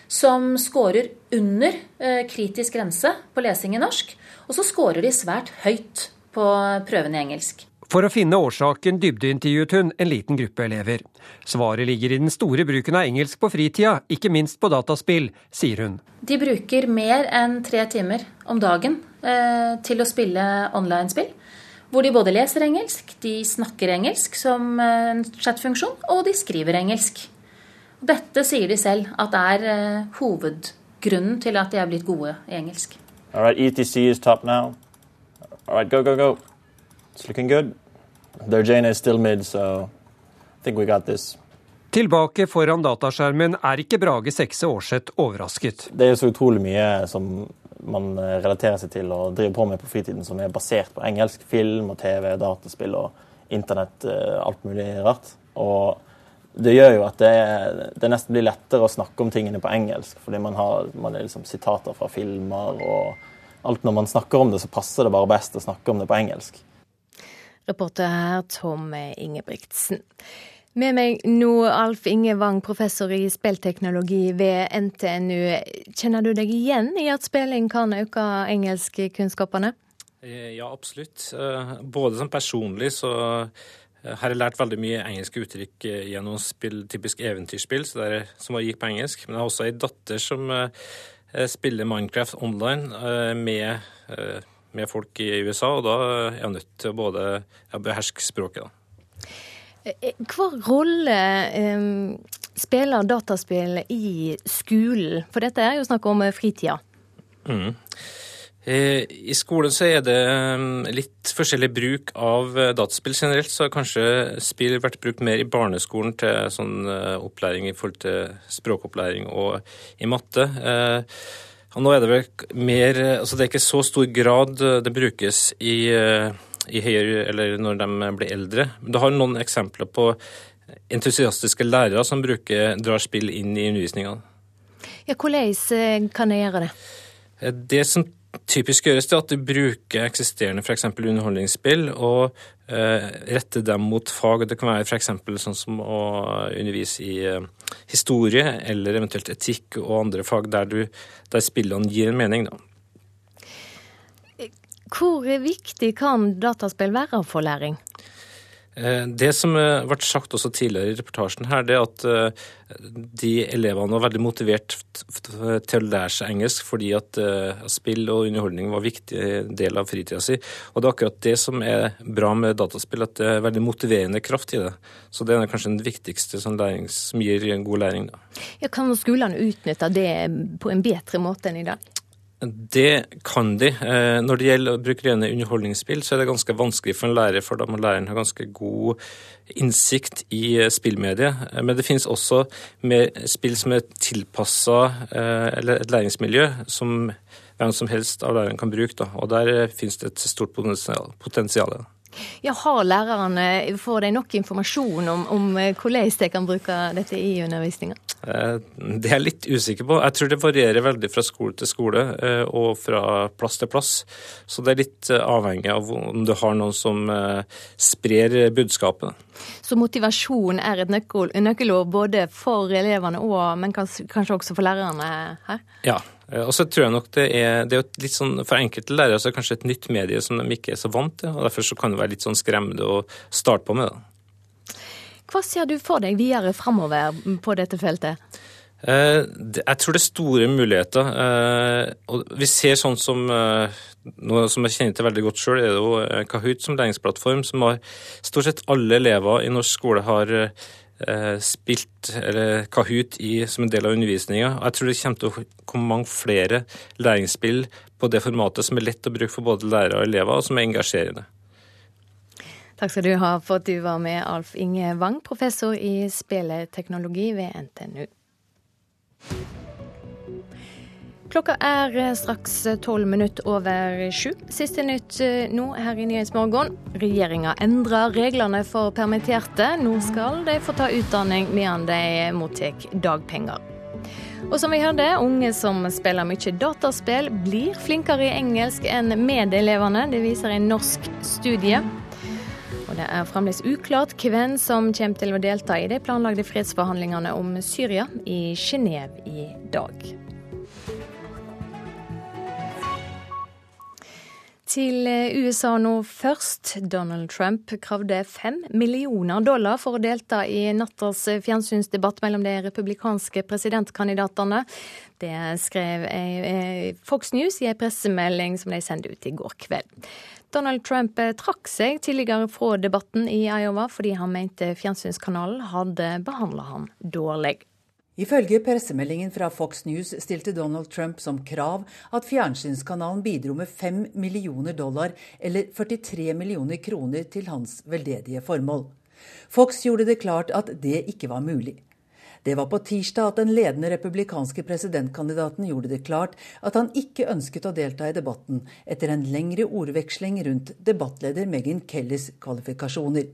som scorer under eh, kritisk grense på lesing i norsk, og så scorer de svært høyt på prøven i engelsk. For å finne årsaken dybdeintervjuet hun en liten gruppe elever. Svaret ligger i den store bruken av engelsk på fritida, ikke minst på dataspill, sier hun. De bruker mer enn tre timer om dagen eh, til å spille online-spill. Hvor de både leser engelsk, de snakker engelsk som eh, en chatfunksjon, og de skriver engelsk. Dette sier de selv at er uh, hovedgrunnen til at de er blitt gode i engelsk. All right, ETC is top now. All right, go, go, go. It's looking good. Their Jane is still mid, so I think we got this. Tilbake foran dataskjermen er ikke Brage Sekse Aarseth overrasket. Det er så utrolig mye som man eh, relaterer seg til og driver på med på fritiden som er basert på engelsk. Film og TV, dataspill og internett, eh, alt mulig rart. Og det gjør jo at det, det, nesten blir lettere å snakke om tingene på engelsk. Fordi man har man liksom sitater fra filmer og alt. Når man snakker om det, så passer det bare best å snakke om det på engelsk. Reporter her Tom Ingebrigtsen. Med meg nå Alf Inge Wang, professor i spillteknologi ved NTNU. Kjenner du deg igjen i at spilling kan øke engelskkunnskapene? Eh, ja, absolutt. Eh, både som personlig så her har jeg lært veldig mye engelske uttrykk eh, gjennom spill, typisk eventyrspill så det er, som gikk på engelsk. Men jeg har også ei datter som uh, spiller Minecraft online med, med, folk i USA, og da er jeg nødt til å både beherske språket. Da. Hva rolle um, spiller dataspill i skolen? For dette er jo snakk om fritida. Mm. Eh, I skolen så er det mm, litt forskjellig bruk av eh, dataspill generelt. Så har kanskje spill vært brukt mer i barneskolen til sånn eh, opplæring i forhold til språkopplæring og i matte. Og nå er det vel mer Altså det er ikke så stor grad det brukes i, i høyere Eller når de blir eldre. Men du har noen eksempler på entusiastiske lærere som bruker, drar spill inn i undervisninga. Ja, hvordan kan jeg gjøre det? Det som typisk gjøres det at du bruker eksisterende f.eks. underholdningsspill og eh, retter dem mot fag. Det kan være f.eks. sånn som å undervise i eh, historie eller eventuelt etikk og andre fag der, du, der spillene gir en mening. Da. Hvor viktig kan dataspill være for læring? Eh, det som ble sagt også tidligere i reportasjen her, det er at eh, de elevene var veldig motivert til å lære seg engelsk fordi at eh, spill og underholdning var en viktig del av fritida si. Og det er akkurat det som er bra med dataspill, at det er veldig motiverende kraft i det. Så det er kanskje den viktigste sånn læring, som gir en god læring. Da. Ja, kan skolene utnytte det på en bedre måte enn i dag? Det kan de. Eh, når det gjelder å bruke rene underholdningsspill, så er det ganske vanskelig for en lærer, for da må læreren ha ganske god innsikt i eh, spillmediet. Eh, men det finnes også spill som er tilpassa et læringsmiljø, som hvem som helst av læreren kan bruke. Og der finnes det et stort potensial. Ja, Har lærerne får de nok informasjon om, om hvordan de kan bruke dette i undervisninga? Eh, det er jeg litt usikker på. Jeg tror det varierer veldig fra skole til skole eh, og fra plass til plass. Så det er litt eh, avhengig av om du har noen som sprer budskapet. Så motivasjon er et nøkkelord både for elevene og men kanskje også for lærerne her? Ja, og så tror jeg nok det er, det er litt sånn, For enkelte lærere så er det kanskje et nytt medie som de ikke er så vant til. og Derfor så kan det være litt sånn skremmende å starte på med det. Hva ser du for deg videre framover på dette feltet? Eh, jeg tror det er store muligheter. Eh, og vi ser sånn som eh, noe som jeg kjenner til veldig godt sjøl, er det jo Kahoot som læringsplattform, som har stort sett alle elever i norsk skole har eh, spilt eller Kahoot i, som en del av undervisninga. Jeg tror det kommer til å komme mange flere læringsspill på det formatet som er lett å bruke for både lærere og elever, og som er engasjerende. Takk skal du ha for at du var med, Alf Inge Wang, professor i spilleteknologi ved NTNU. Klokka er eh, straks tolv minutter over sju. Siste nytt eh, nå her i Nyhetsmorgen. Regjeringa endrer reglene for permitterte. Nå skal de få ta utdanning mens de mottar dagpenger. Og som vi hørte, unge som spiller mye dataspill, blir flinkere i engelsk enn medelevene. Det viser en norsk studie. Og det er fremdeles uklart hvem som kommer til å delta i de planlagde fredsforhandlingene om Syria i Genéve i dag. Til eh, USA nå først. Donald Trump kravde fem millioner dollar for å delta i nattas fjernsynsdebatt mellom de republikanske presidentkandidatene. Det skrev eh, eh, Fox News i en pressemelding som de sendte ut i går kveld. Donald Trump trakk seg tidligere fra debatten i Iowa fordi han mente fjernsynskanalen hadde behandla ham dårlig. Ifølge pressemeldingen fra Fox News stilte Donald Trump som krav at fjernsynskanalen bidro med 5 millioner dollar, eller 43 millioner kroner, til hans veldedige formål. Fox gjorde det klart at det ikke var mulig. Det var på tirsdag at den ledende republikanske presidentkandidaten gjorde det klart at han ikke ønsket å delta i debatten, etter en lengre ordveksling rundt debattleder Megan Kellys kvalifikasjoner.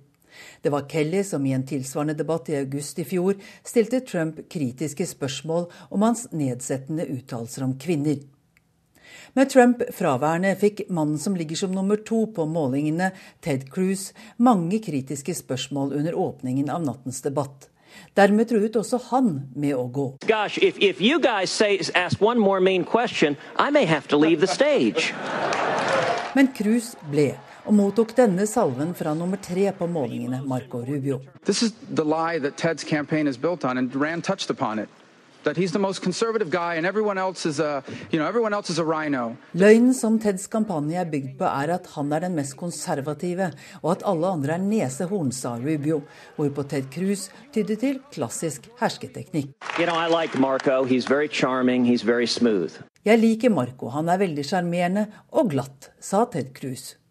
Det var Kelly som i en tilsvarende debatt i august i fjor stilte Trump kritiske spørsmål om hans nedsettende uttalelser om kvinner. Med Trump fraværende fikk mannen som ligger som nummer to på målingene, Ted Cruz, mange kritiske spørsmål under åpningen av nattens debatt. Dermed truet også han med å gå. Gosh, if, if say, question, Men Cruz ble og mottok denne salven fra nummer tre på målingene, Marco Rubio. Løgnen som Teds kampanje er bygd på, er at han er den mest konservative, og at alle andre er nesehorn, sa Rubio, hvorpå Ted Cruz tydde til klassisk hersketeknikk. You know, like Marco. Jeg liker Marco, han er veldig sjarmerende og glatt, sa Ted Cruz.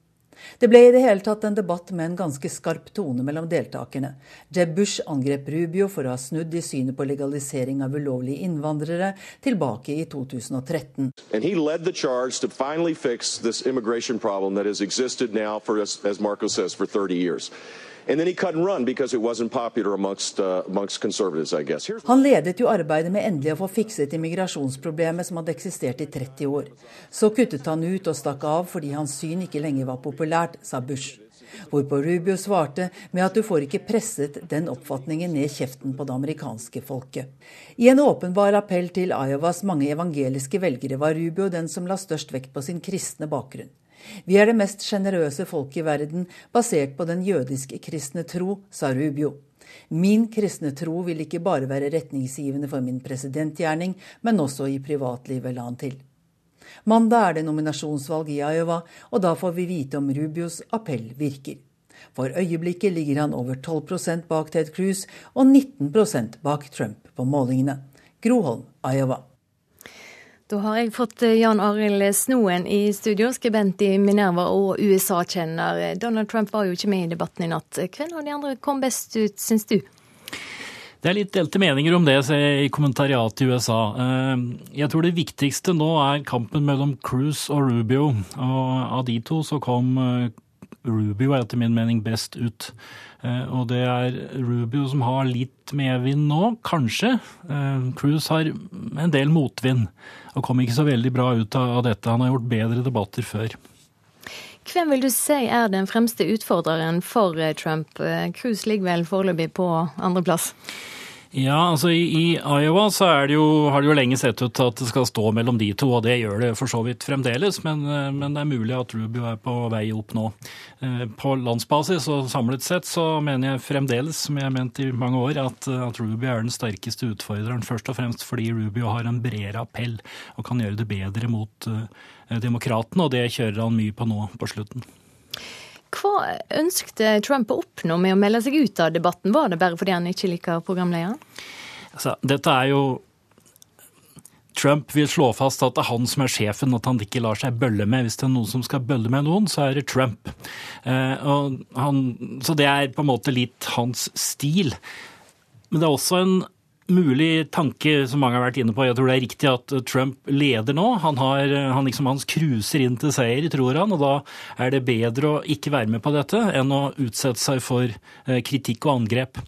Det ble i det hele tatt en debatt med en ganske skarp tone mellom deltakerne. Jeb Bush angrep Rubio for å ha snudd i synet på legalisering av ulovlige innvandrere tilbake i 2013. And he led the charge to finally fix this immigration problem that has existed now for, as Marco says, for 30 years. Uh, han ledet jo arbeidet med endelig å få fikset immigrasjonsproblemet som hadde eksistert i 30 år. Så kuttet han ut og stakk av fordi hans syn ikke lenger var populært, sa Bush. Hvorpå Rubio svarte med at du får ikke presset den oppfatningen ned kjeften på det amerikanske folket. I en åpenbar appell til Iowas mange evangeliske velgere var Rubio den som la størst vekt på sin kristne bakgrunn. Vi er det mest sjenerøse folket i verden, basert på den jødisk-kristne tro, sa Rubio. Min kristne tro vil ikke bare være retningsgivende for min presidentgjerning, men også i privatlivet, la han til. Mandag er det nominasjonsvalg i Iowa, og da får vi vite om Rubios appell virker. For øyeblikket ligger han over 12% bak Ted Cruz og 19% bak Trump på målingene. Groholm, Iowa. Da har jeg fått eh, Jan Arild Snoen i studio, skribent i Minerva og USA-kjenner. Donald Trump var jo ikke med i debatten i natt. Hvem av de andre kom best ut, syns du? Det er litt delte meninger om det i kommentariatet i USA. Eh, jeg tror det viktigste nå er kampen mellom Cruise og Rubio. Og av de to så kom eh, Rubio etter min mening best ut. Og det er Rubio som har litt medvind nå, kanskje. Cruise har en del motvind og kom ikke så veldig bra ut av dette. Han har gjort bedre debatter før. Hvem vil du si er den fremste utfordreren for eh, Trump? Cruz Cruise ligger vel foreløpig på andreplass? Ja, altså i, Iowa så det jo, har det jo lenge sett ut at det skal stå mellom de to, og det gjør det for så vidt fremdeles. Men, eh, men det er mulig at Rubio er på vei opp nå. Eh, på landsbasis og samlet sett så mener jeg fremdeles, som jeg har ment i mange år, at, at Rubio er den sterkeste utfordreren. Først og fremst fordi Rubio har en bredere appell og kan gjøre det bedre mot demokratene, og det kjører han mye på nå på slutten. Hva ønskte Trump å oppnå med å melde seg ut av debatten? Var det bare fordi han ikke liker programlederen? Altså, dette er jo Trump vil slå fast at det er han som er sjefen, at han ikke lar seg bølle med. Hvis det er noen som skal bølle med noen, så er det Trump. Eh, han, så det er på en måte litt hans stil. Men det er også en mulig tanke som mange har vært inne på. Jeg tror det er riktig at Trump leder nå. Han, har, han liksom, hans cruiser inn til seier, tror han. Og da er det bedre å ikke være med på dette enn å utsette seg for eh, kritikk og angrep.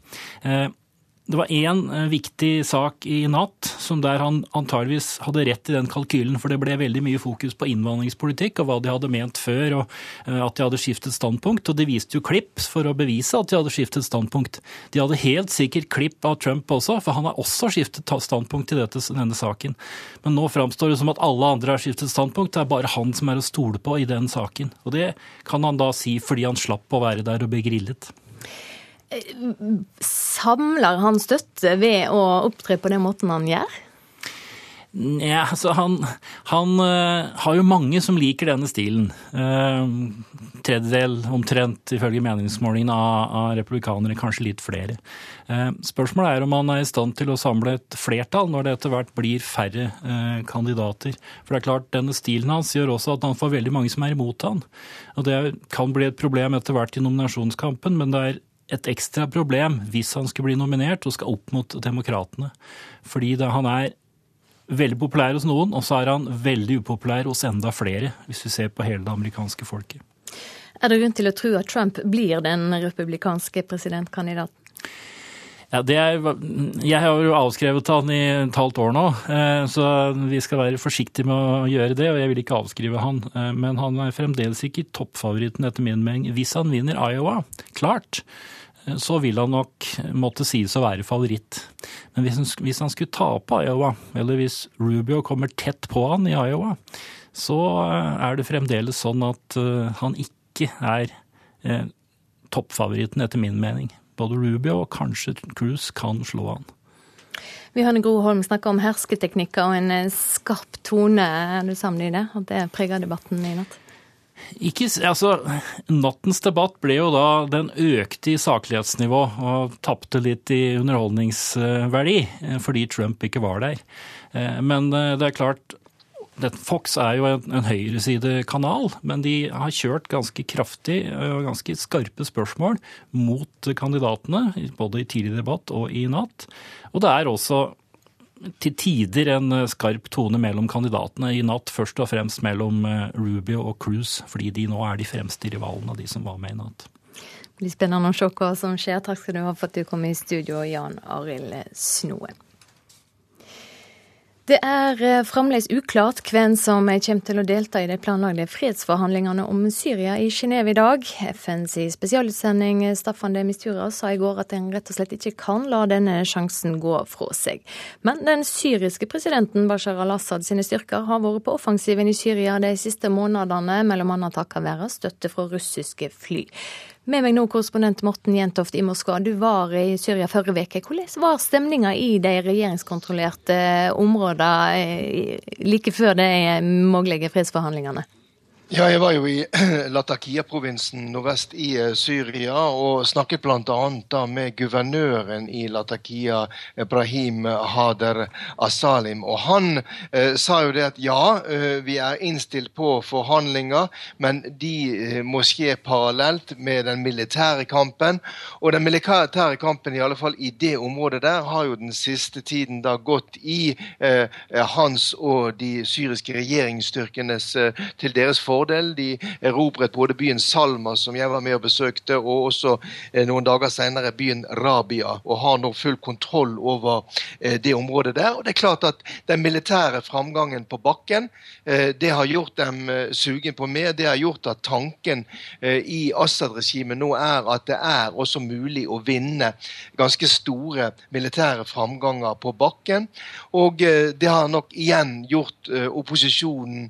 Det var én eh, viktig sak i natt som der han antageligvis hadde rett i den kalkylen, for det ble veldig mye fokus på innvandringspolitikk og hva de hadde ment før, og eh, at de hadde skiftet standpunkt. Og de viste jo klipp for å bevise at de hadde skiftet standpunkt. De hadde helt sikkert klipp av Trump også, for han har også skiftet standpunkt i dette, denne saken. Men nå framstår det som at alle andre har skiftet standpunkt, det er bare han som er å stole på i den saken. Og det kan han da si fordi han slapp å være der og bli grillet. Samler han støtte ved å opptre på den måten han gjør? Ja, altså han, han uh, har jo mange som liker denne stilen. Uh, tredjedel omtrent, ifølge meningsmålingene, av, av, republikanere, kanskje litt flere. Uh, spørsmålet er om han er i stand til å samle et flertall når det etter hvert blir færre kandidater. For det er klart, denne stilen hans gjør også at han får veldig mange som er imot han. Og det kan bli et problem etter hvert i nominasjonskampen, men det er et ekstra problem hvis han skulle bli nominert og skal opp mot demokratene. Fordi da han er veldig populær hos noen, og så er han veldig upopulær hos enda flere, hvis vi ser på hele det amerikanske folket. Er det grunn til å tro at Trump blir den republikanske presidentkandidaten? Ja, er, jeg har jo avskrevet han i et halvt år nå, eh, så vi skal være forsiktige med å gjøre det. Og jeg vil ikke avskrive han. Eh, men han er fremdeles ikke toppfavoritten etter min mening. Hvis han vinner Iowa, klart, eh, så vil han nok måtte sies å være favoritt. Men hvis han, hvis han skulle tape Iowa, eller hvis Rubio kommer tett på han i Iowa, så er det fremdeles sånn at han ikke er toppfavoritten etter min mening både Rubio og kanskje Cruise kan slå an. Vi hørte Gro Holm snakke om hersketeknikker og en eh, skarp tone. Er du sammen i det? At det preger debatten i natt? Ikke, altså, Nattens debatt ble jo da Den økte i saklighetsnivå og tapte litt i underholdningsverdi eh, fordi Trump ikke var der. Eh, men det er klart, Fox er jo en, en høyresidekanal, men de har kjørt ganske kraftig og ganske skarpe spørsmål mot kandidatene, både i tidlig debatt og i natt. Og det er også til tider en skarp tone mellom kandidatene i natt, først og fremst mellom eh, Rubio og Cruz, fordi de nå er de fremste rivalene av de som var med i natt. Det blir spennende å se hva som skjer. Takk skal du ha for at du kom i studio, Jan Arild Snoen. Det er eh, fremdeles uklart hvem som kommer til å delta i de planlagte fredsforhandlingene om Syria i Genéve i dag. FNs spesialutsending Staffan de Mistura sa i går at en rett og slett ikke kan la denne sjansen gå fra seg. Men den syriske presidenten Bashar al-Assad sine styrker har vært på offensiven i Syria de siste månedene, bl.a. takket være støtte fra russiske fly. Med meg nå korrespondent Morten Jentoft i Moskva. Du var i Syria forrige uke. Hvordan var stemninga i de regjeringskontrollerte områdene eh, like før de mulige fredsforhandlingene? Ja, jeg var jo i <clears throat> Latakia-provinsen nordvest i eh, Syria og snakket bl.a. med guvernøren i Latakia, Brahim Hader Asalim. Og han eh, sa jo det at ja, eh, vi er innstilt på forhandlinger, men de eh, må skje parallelt med den militære kampen. Og den militære kampen, i alle fall i det området der, har jo den siste tiden da gått i eh, hans og de syriske regjeringsstyrkenes til deres fordel fordel. De erobret både byen Salma, som jeg var med og besøkte, og også eh, noen dager senere byen Rabia, og har nå full kontroll over eh, det området der. Og det er klart at Den militære framgangen på bakken eh, det har gjort dem sugen på mer. Det har gjort at tanken i Assad-regimet nå er at det er også mulig å vinne ganske store militære framganger på bakken. Og det har nok igjen gjort opposisjonen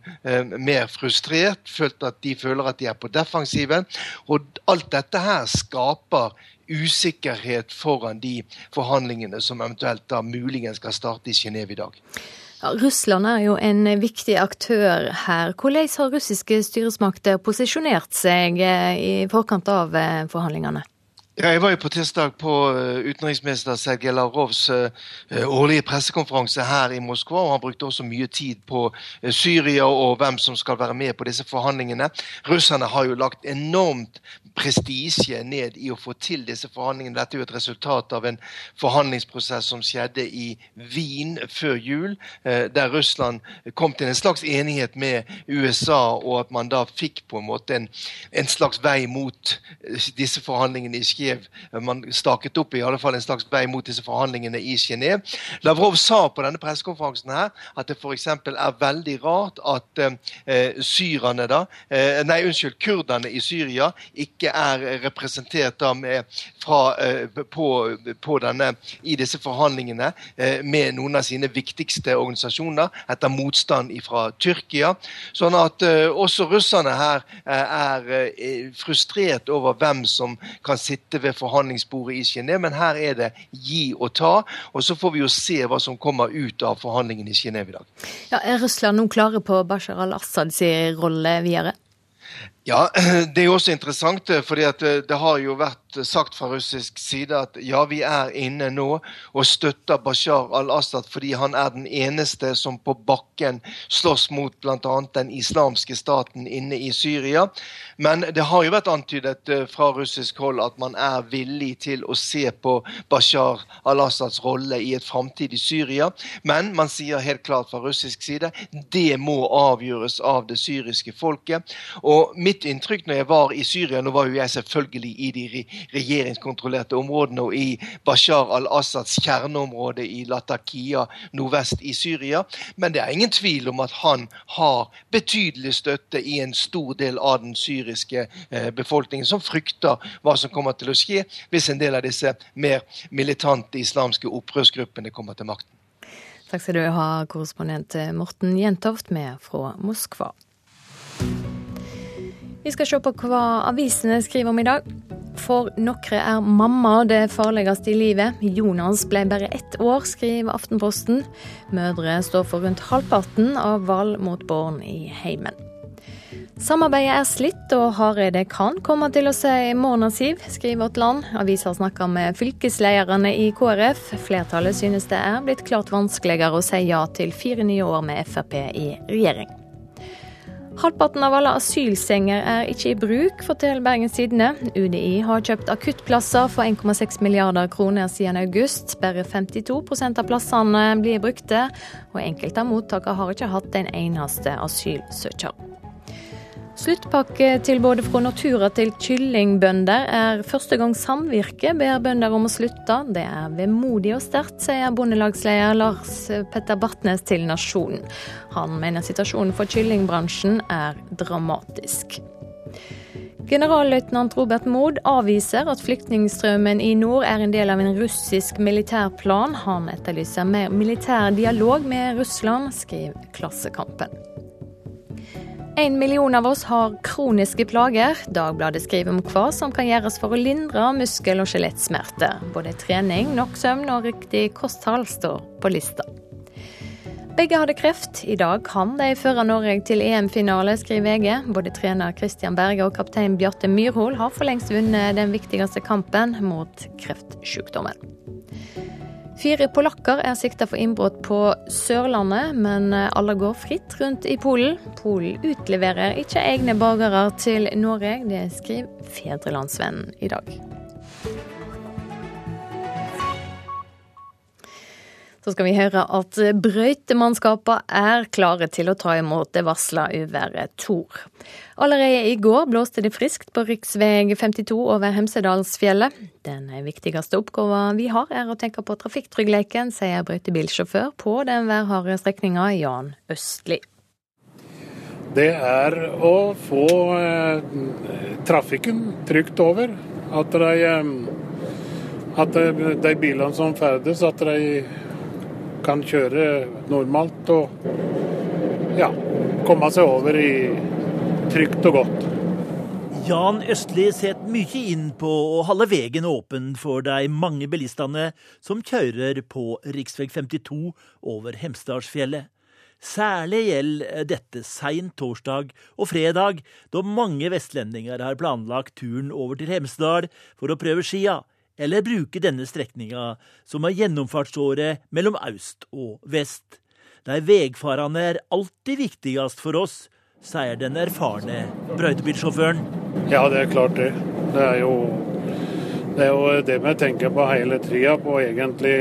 mer frustrert følt at de føler at de er på defensiven. Og alt dette her skaper usikkerhet foran de forhandlingene som eventuelt da muligens skal starte i Genéve i dag. Ja, Russland er jo en viktig aktør her. Hvordan har russiske styresmakter posisjonert seg i forkant av forhandlingene? Ja, jeg var jo på tirsdag på uh, utenriksminister Sergej Lavrovs uh, årlige pressekonferanse her i Moskva. og Han brukte også mye tid på Syria og hvem som skal være med på disse forhandlingene. Russerne har jo lagt enormt prestisje ned i å få til disse forhandlingene. Dette er jo et resultat av en forhandlingsprosess som skjedde i Wien før jul, der Russland kom til en slags enighet med USA, og at man da fikk på en måte en, en slags vei mot disse forhandlingene i Kiev. Man staket opp i alle fall en slags vei mot disse forhandlingene i Genéve. Lavrov sa på denne pressekonferansen her at det f.eks. er veldig rart at eh, syrerne da, eh, nei, unnskyld, kurderne i Syria ikke er representert da med, fra, eh, på, på, denne, i disse forhandlingene eh, med noen av sine viktigste organisasjoner etter motstand fra Tyrkia. Sånn at eh, også russerne her er frustrert over hvem som kan sitte ved forhandlingsbordet i Genéve, men her er det gi og ta. Og så får vi jo se hva som kommer ut av forhandlingene i Genéve i dag. Ja, er Russland nå klare på Bashar al-Assads rolle videre? Ja, <clears throat> Det er jo også interessant, eh, fordi eh, det har jo vært sagt fra russisk side at ja, vi er inne nå og støtter Bashar al-Assad fordi han er den eneste som på bakken slåss mot bl.a. den islamske staten inne i Syria. Men det har jo vært antydet eh, fra russisk hold at man er villig til å se på Bashar al-Assads rolle i et framtidig Syria. Men man sier helt klart fra russisk side det må avgjøres av det syriske folket. Og mitt mitt inntrykk når jeg var i Syria Nå var jo jeg selvfølgelig i de regjeringskontrollerte områdene og i Bashar al-Assads kjerneområde i Latakia nordvest i Syria. Men det er ingen tvil om at han har betydelig støtte i en stor del av den syriske eh, befolkningen, som frykter hva som kommer til å skje hvis en del av disse mer militante islamske opprørsgruppene kommer til makten. Takk skal du ha, korrespondent Morten Jentoft med fra Moskva. Vi skal se på hva avisene skriver om i dag. For noen er mamma det farligste i livet. Jonas ble bare ett år, skriver Aftenposten. Mødre står for rundt halvparten av vold mot barn i heimen. Samarbeidet er slitt, og Hareide kan komme til å si morna Siv, skriver Vårt Land. Avisa snakker med fylkeslederne i KrF. Flertallet synes det er blitt klart vanskeligere å si ja til fire nye år med Frp i regjering. Halvparten av alle asylsenger er ikke i bruk, forteller Bergens Tidende. UDI har kjøpt akuttplasser for 1,6 milliarder kroner siden august. Bare 52% av plassene blir brukte, og enkelte av mottakene har ikke hatt en eneste asylsøker. Sluttpakketilbudet fra Natura til kyllingbønder er første gang samvirket ber bønder om å slutte. Det er vemodig og sterkt, sier bondelagsleder Lars Petter Bartnes til Nasjonen. Han mener situasjonen for kyllingbransjen er dramatisk. Generalløytnant Robert Mood avviser at flyktningstrømmen i nord er en del av en russisk militærplan. Han etterlyser mer militær dialog med Russland, skriver Klassekampen. En million av oss har kroniske plager. Dagbladet skriver om hva som kan gjøres for å lindre muskel- og skjelettsmerter. Både trening, nok søvn og riktig kosthold står på lista. Begge hadde kreft. I dag kan de føre Norge til EM-finale, skriver VG. Både trener Christian Berge og kaptein Bjarte Myrhol har for lengst vunnet den viktigste kampen mot kreftsykdommen. Fire polakker er sikta for innbrudd på Sørlandet, men alle går fritt rundt i Polen. Polen utleverer ikke egne borgere til Norge, det skriver Fedrelandsvennen i dag. Så skal vi høre at brøytemannskapene er klare til å ta imot det varsla uværet Tor. Allerede i går blåste det friskt på rv. 52 over Hemsedalsfjellet. Den viktigste oppgaven vi har er å tenke på trafikktryggleiken, sier brøytebilsjåfør på den værharde strekninga Jan Østli. Det er å få eh, trafikken trygt over. At de, eh, at de bilene som ferdes, at de kan kjøre normalt og ja, komme seg over i trygt og godt. Jan Østli setter mye inn på å holde veien åpen for de mange bilistene som kjører på rv. 52 over Hemsedalsfjellet. Særlig gjelder dette seint torsdag og fredag, da mange vestlendinger har planlagt turen over til Hemsedal for å prøve skia, eller bruke denne strekninga som er gjennomfartsåret mellom øst og vest. der vegfarende er alltid viktigst for oss, sier den erfarne brøytebilsjåføren. Ja, det er klart det. Det er jo det, er jo det vi tenker på hele tida, på egentlig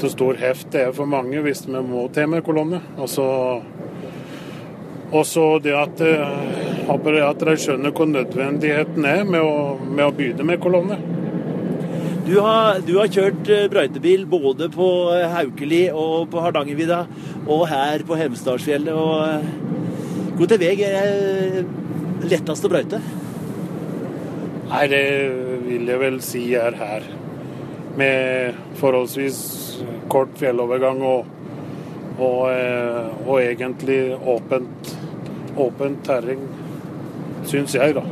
hvor stor heft det er for mange hvis vi må til med kolonne. Og så det at, håper at de skjønner hvor nødvendigheten er med å, med å begynne med kolonne. Du har, du har, kjørt brøytebil både på Haukeli og på Hardangervidda og her på Hemsedalsfjellet. Hvor til vei er lettest å brøyte? Nei, det vil jeg vel si er her. Med forholdsvis kort fjellovergang og, og, og egentlig åpent, åpent terreng, syns jeg, da.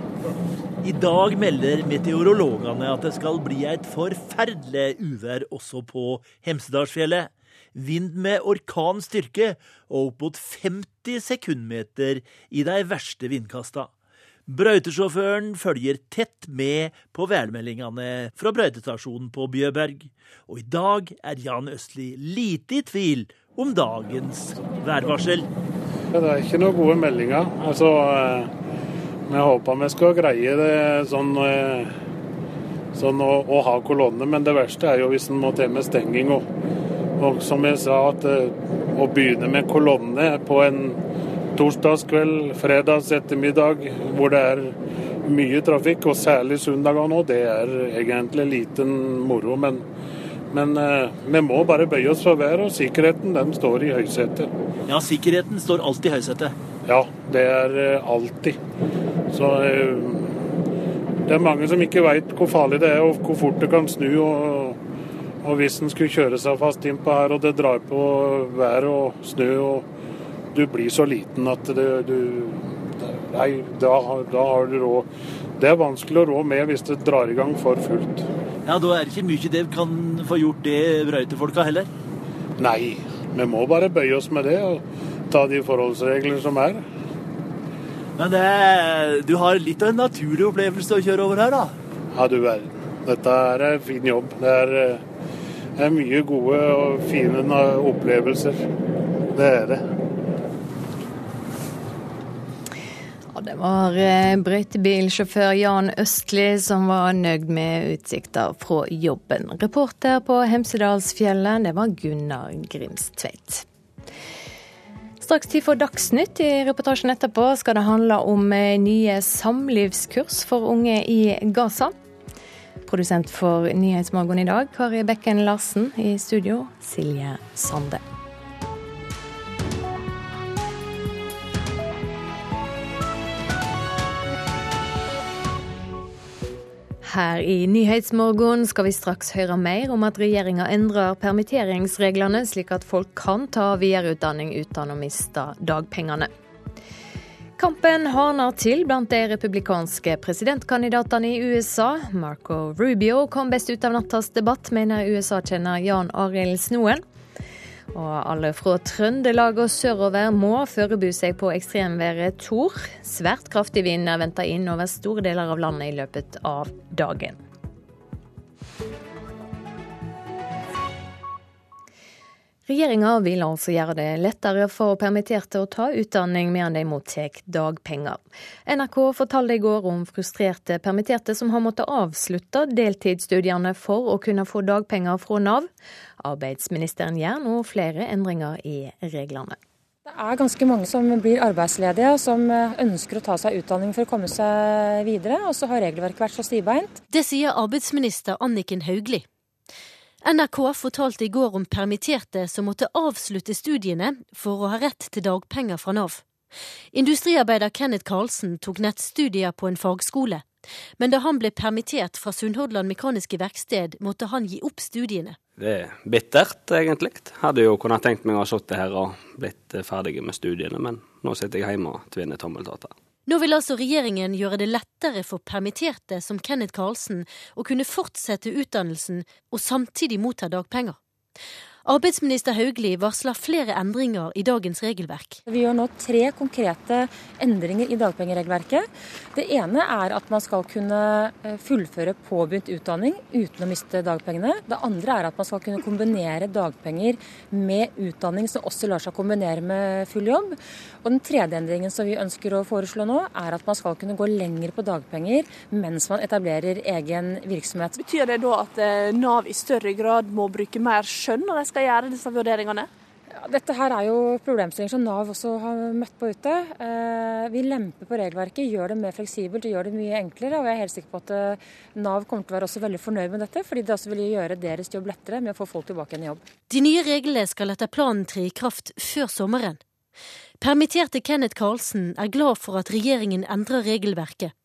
I dag melder meteorologene at det skal bli et forferdelig uvær også på Hemsedalsfjellet. Vind med orkanstyrke og opp mot 50 sekundmeter i de verste vindkasta. Brøytesjåføren følger tett med på værmeldingene fra brøytestasjonen på Bjøberg. Og i dag er Jan Østli lite i tvil om dagens værvarsel. Det er ikke noen gode meldinger. Altså, vi håper vi skal greie det sånn, sånn å, å, ha kolonne, men det verste er jo hvis en må til med stenging. Og, og som jeg sa, at å begynne med kolonne på en torsdagskveld, fredags ettermiddag, hvor det er mye trafikk, og særlig søndager nå, det er egentlig liten moro. Men, men eh, vi må bare bøye oss for været, og sikkerheten den står i høysetet. Ja, sikkerheten står alltid i høysetet? Ja, det er eh, alltid. Så eh, det er mange som ikke veit hvor farlig det er, og hvor fort det kan snu. og og hvis en skulle kjøre seg fast innpå her, og det drar på vær og snø og du blir så liten at det, du Nei, da, da, har du råd. Det er vanskelig å rå med hvis det drar i gang for fullt. Ja, Da er det ikke mye det kan få gjort det brøytefolka heller? Nei, vi må bare bøye oss med det og ta de forholdsregler som er. Men det, du har litt av en naturlig opplevelse å kjøre over her, da? Ja, du verden. Dette er en fin jobb. Det er, det er mye gode og fine opplevelser. Det er det. Det var brøytebilsjåfør Jan Østli som var nøyd med utsikta fra jobben. Reporter på Hemsedalsfjellet, det var Gunnar Grimstveit. Straks tid for Dagsnytt. I reportasjen etterpå skal det handle om nye samlivskurs for unge i Gaza. Produsent for Nyhetsmorgen i dag, Kari Bekken Larsen. I studio, Silje Sande. Her i Nyhetsmorgen skal vi straks høre mer om at regjeringa endrer permitteringsreglene, slik at folk kan ta videreutdanning uten å miste dagpengene. Kampen hardner til blant de republikanske presidentkandidatene i USA. Marco Rubio kom best ut av nattas debatt, mener USA-kjenner Jan Arild Snoen. Og alle fra Trøndelag og sørover må forberede seg på ekstremværet Tor. Svært kraftig vind er venta inn over store deler av landet i løpet av dagen. Regjeringa vil altså gjøre det lettere for permitterte å ta utdanning medan de mottar dagpenger. NRK fortalte i går om frustrerte permitterte som har måttet avslutte deltidsstudiene for å kunne få dagpenger fra Nav. Arbeidsministeren gjør nå flere endringer i reglene. Det er ganske mange som blir arbeidsledige, og som ønsker å ta seg utdanning for å komme seg videre, og så har regelverket vært så stivbeint. Det sier arbeidsminister Anniken Hauglie. NRK fortalte i går om permitterte som måtte avslutte studiene for å ha rett til dagpenger fra Nav. Industriarbeider Kenneth Karlsen tok nettstudier på en fagskole. Men da han ble permittert fra Sunnhordland Mekaniske Verksted, måtte han gi opp studiene. Det er bittert, egentlig. Hadde jo kunnet tenkt meg å ha sittet her og blitt ferdig med studiene, men nå sitter jeg hjemme og tvinner tommeltotter. Nå vil altså regjeringen gjøre det lettere for permitterte som Kenneth Karlsen å kunne fortsette utdannelsen og samtidig motta dagpenger. Arbeidsminister Hauglie varsler flere endringer i dagens regelverk. Vi gjør nå tre konkrete endringer i dagpengeregelverket. Det ene er at man skal kunne eh, fullføre påbegynt utdanning uten å miste dagpengene. Det andre er at man skal kunne kombinere dagpenger med utdanning som også lar seg kombinere med full jobb. Og den tredje endringen som vi ønsker å foreslå nå, er at man skal kunne gå lenger på dagpenger mens man etablerer egen virksomhet. Betyr det da at eh, Nav i større grad må bruke mer skjønn når de skal skal gjøre disse vurderingene? Ja, dette her er jo problemstillinger som Nav også har møtt på ute. Eh, vi lemper på regelverket, gjør det mer fleksibelt og gjør det mye enklere. Og jeg er helt sikker på at eh, Nav kommer til å være også veldig fornøyd med dette, fordi det også vil gjøre deres jobb lettere med å få folk tilbake igjen i jobb. De nye reglene skal etter planen tre i kraft før sommeren. Permitterte Kenneth Karlsen er glad for at regjeringen endrer regelverket.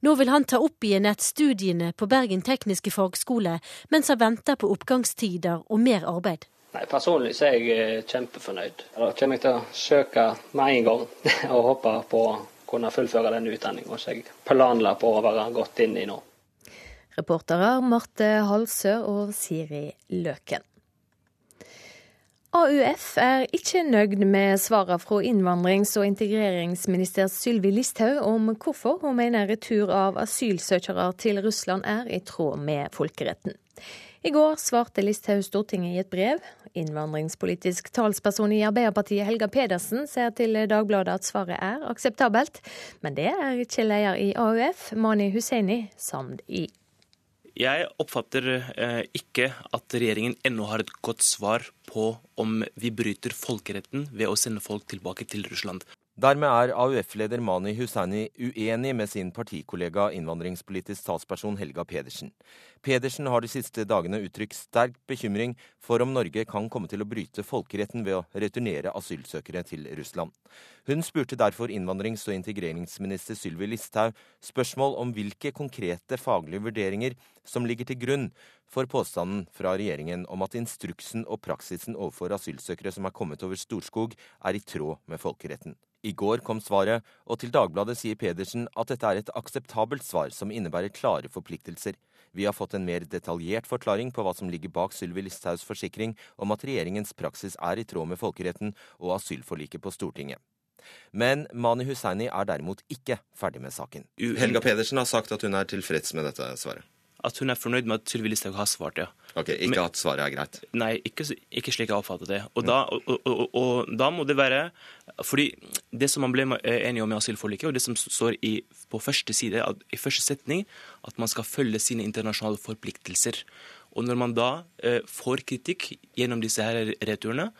Nå vil han ta opp igjen nettstudiene på Bergen tekniske fagskole, mens han venter på oppgangstider og mer arbeid. Nei, Personlig så er jeg eh, kjempefornøyd. Da kommer jeg til å søke med en gang <laughs> og håpe på å kunne fullføre denne utdanninga som jeg planla på å være godt inne i nå. Reportere Marte Halsø og Siri Løken. AUF er ikke nøyd med svarene fra innvandrings- og integreringsminister Sylvi Listhaug om hvorfor hun mener retur av asylsøkere til Russland er i tråd med folkeretten. I går svarte Listhaug Stortinget i et brev. Innvandringspolitisk talsperson i Arbeiderpartiet Helga Pedersen sier til Dagbladet at svaret er akseptabelt, men det er ikke leder i AUF, Mani Husseini, samd i. Jeg oppfatter eh, ikke at regjeringen ennå har et godt svar på om vi bryter folkeretten ved å sende folk tilbake til Russland. Dermed er AUF-leder Mani Hussaini uenig med sin partikollega innvandringspolitisk talsperson Helga Pedersen. Pedersen har de siste dagene uttrykt sterk bekymring for om Norge kan komme til å bryte folkeretten ved å returnere asylsøkere til Russland. Hun spurte derfor innvandrings- og integreringsminister Sylvi Listhaug spørsmål om hvilke konkrete faglige vurderinger som ligger til grunn for påstanden fra regjeringen om at instruksen og praksisen overfor asylsøkere som er kommet over Storskog, er i tråd med folkeretten. I går kom svaret, og til Dagbladet sier Pedersen at dette er et akseptabelt svar som innebærer klare forpliktelser. Vi har fått en mer detaljert forklaring på hva som ligger bak Sylvi Listhaugs forsikring om at regjeringens praksis er i tråd med folkeretten og asylforliket på Stortinget. Men Mani Hussaini er derimot ikke ferdig med saken. Helga Pedersen har sagt at hun er tilfreds med dette svaret at hun er fornøyd med at Sylvi Listhaug har svart, ja. Ok, Ikke Men, at svaret er greit? Nei, ikke, ikke slik jeg oppfatter det. Og, da, og, og, og, da, må det være fordi det som man ble enige om i asylforliket, og det som står i, på første side, i første setning, at man skal følge sine internasjonale forpliktelser. Og når man da eh, får kritikk gjennom disse her returene,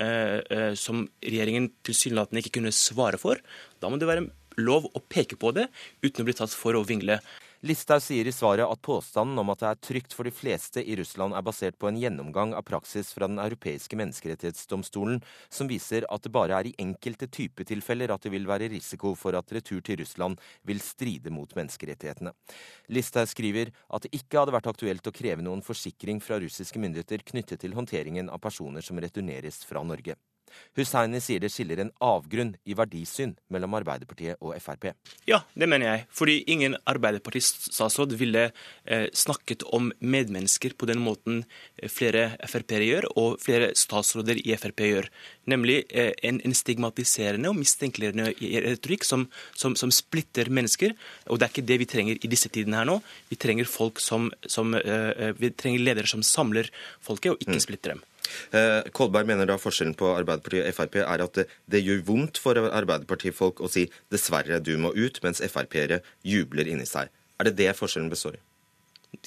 eh, eh, som regjeringen tilsynelatende ikke kunne svare for, da må det være lov å peke på det uten å bli tatt for å vingle. Listhaug sier i svaret at påstanden om at det er trygt for de fleste i Russland er basert på en gjennomgang av praksis fra Den europeiske menneskerettighetsdomstolen, som viser at det bare er i enkelte typetilfeller at det vil være risiko for at retur til Russland vil stride mot menneskerettighetene. Listhaug skriver at det ikke hadde vært aktuelt å kreve noen forsikring fra russiske myndigheter knyttet til håndteringen av personer som returneres fra Norge. Hussaini sier det skiller en avgrunn i verdisyn mellom Arbeiderpartiet og Frp. Ja, det mener jeg. Fordi ingen Arbeiderparti-statsråd ville eh, snakket om medmennesker på den måten eh, flere Frp-ere gjør, og flere statsråder i Frp gjør. Nemlig eh, en, en, stigmatiserende og mistenkeliggjørende retorikk som, som, som, splitter mennesker. Og det er ikke det vi trenger i disse tidene her nå. Vi trenger folk som, som eh, eh vi trenger ledere som samler folket, og ikke mm. splitter dem. Eh, Kolberg mener da forskjellen på Arbeiderpartiet og Frp er at det, det gjør vondt for Arbeiderpartifolk å si 'dessverre, du må ut', mens Frp-ere jubler inni seg. Er det det forskjellen består i?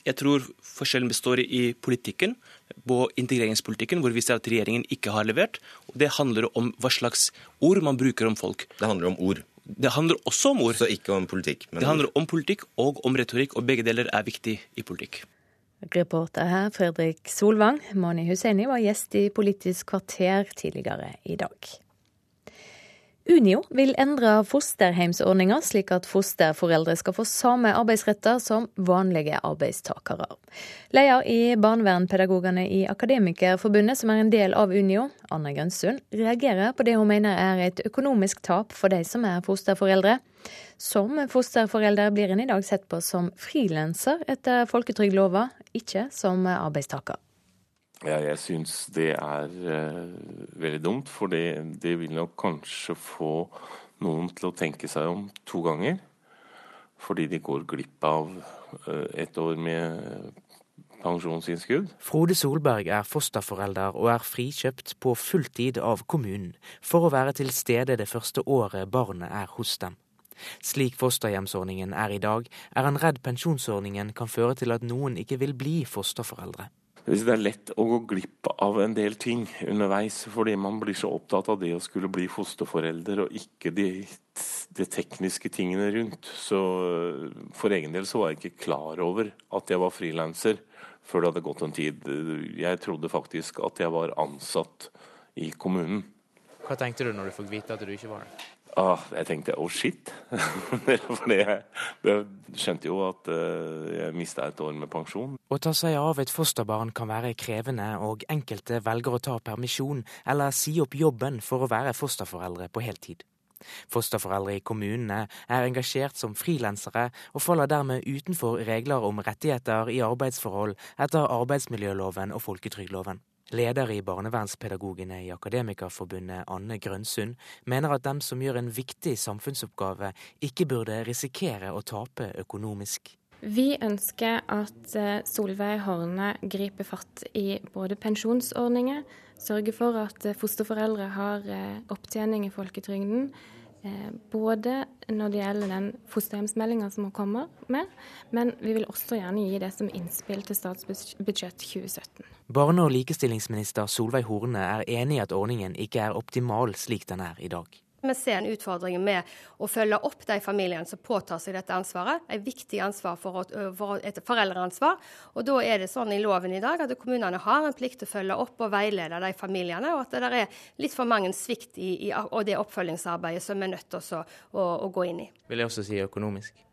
Jeg tror forskjellen består i politikken, på integreringspolitikken, hvor vi ser at regjeringen ikke har levert. Og det handler om hva slags ord man bruker om folk. Det handler om ord? Det handler også om ord. Så ikke om politikk? det handler om politikk og om retorikk, og begge deler er viktig i politikk. Reporter her Fredrik Solvang. Mani Husseini var gjest i Politisk kvarter tidligere i dag. Unio vil endre fosterheimsordninga slik at fosterforeldre skal få samme arbeidsretter som vanlige arbeidstakere. Leder i Barnevernpedagogene i Akademikerforbundet, som er en del av Unio, Anna Grønsund, reagerer på det hun mener er et økonomisk tap for de som er fosterforeldre. Som fosterforelder blir en i dag sett på som frilanser etter folketrygdlova, ikke som arbeidstaker. Ja, jeg syns det er uh, veldig dumt, for det, det, vil nok kanskje få noen til å tenke seg om to ganger. Fordi de går glipp av uh, et år med pensjonsinnskudd. Frode Solberg er fosterforelder og er frikjøpt på fulltid av kommunen for å være til stede det første året barnet er hos dem. Slik fosterhjemsordningen er i dag, er han redd pensjonsordningen kan føre til at noen ikke vil bli fosterforeldre. Det er lett å gå glipp av en del ting underveis, fordi man blir så opptatt av det å skulle bli fosterforelder, og ikke de, de tekniske tingene rundt. Så For egen del så var jeg ikke klar over at jeg var frilanser før det hadde gått en tid. Jeg trodde faktisk at jeg var ansatt i kommunen. Hva tenkte du når du fikk vite at du ikke var det? Ah, jeg tenkte oh shit. <laughs> For jeg, skjønte jo at uh, jeg mista et år med pensjon. Å ta seg av et fosterbarn kan være krevende, og enkelte velger å ta permisjon eller si opp jobben for å være fosterforeldre på heltid. Fosterforeldre i kommunene er engasjert som frilansere, og faller dermed utenfor regler om rettigheter i arbeidsforhold etter arbeidsmiljøloven og folketrygdloven. Leder i barnevernspedagogene i Akademikerforbundet, Anne Grønsund, mener at dem som gjør en viktig samfunnsoppgave, ikke burde risikere å tape økonomisk. Vi ønsker at eh, Solveig Horne griper fatt i både pensjonsordninger, sørger for at eh, fosterforeldre har eh, opptjening i folketrygden, både når det gjelder den fosterhjemsmeldinga som hun kommer med, men vi vil også gjerne gi det som innspill til statsbudsjett 2017. Barne- og likestillingsminister Solveig Horne er enig i at ordningen ikke er optimal slik den er i dag. Vi ser en utfordring med å følge opp de familiene som påtar seg dette ansvaret. Et viktig ansvar for, for, et foreldreansvar. Og Da er det sånn i loven i dag at kommunene har en plikt til å følge opp og veilede de familiene, og at det er litt for mange svikt i, i og det oppfølgingsarbeidet som vi er nødt til å, å, å gå inn i. Vil jeg også si økonomisk?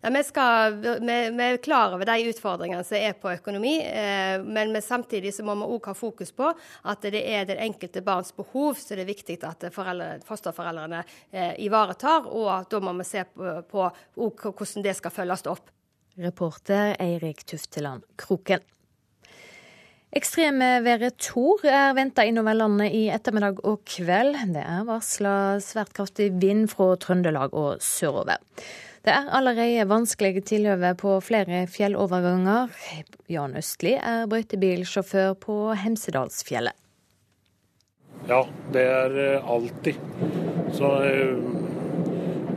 Ja, vi, skal, vi, vi, er klar over de utfordringene som er på økonomi, eh, men samtidig må vi òg ha fokus på at det er det enkelte barns behov som det er viktig at foreldre, fosterforeldrene eh, ivaretar. Og at da må vi se på, på hvordan det skal følges opp. Reporter Eirik Tufteland Kroken. Ekstremværet Tor er venta innover landet i ettermiddag og kveld. Det er varsla svært kraftig vind fra Trøndelag og sørover. Det er allerede vanskelige tilhøve på flere fjelloverganger. Jan Østli er brøytebilsjåfør på Hemsedalsfjellet. Ja, det er eh, alltid. Så eh,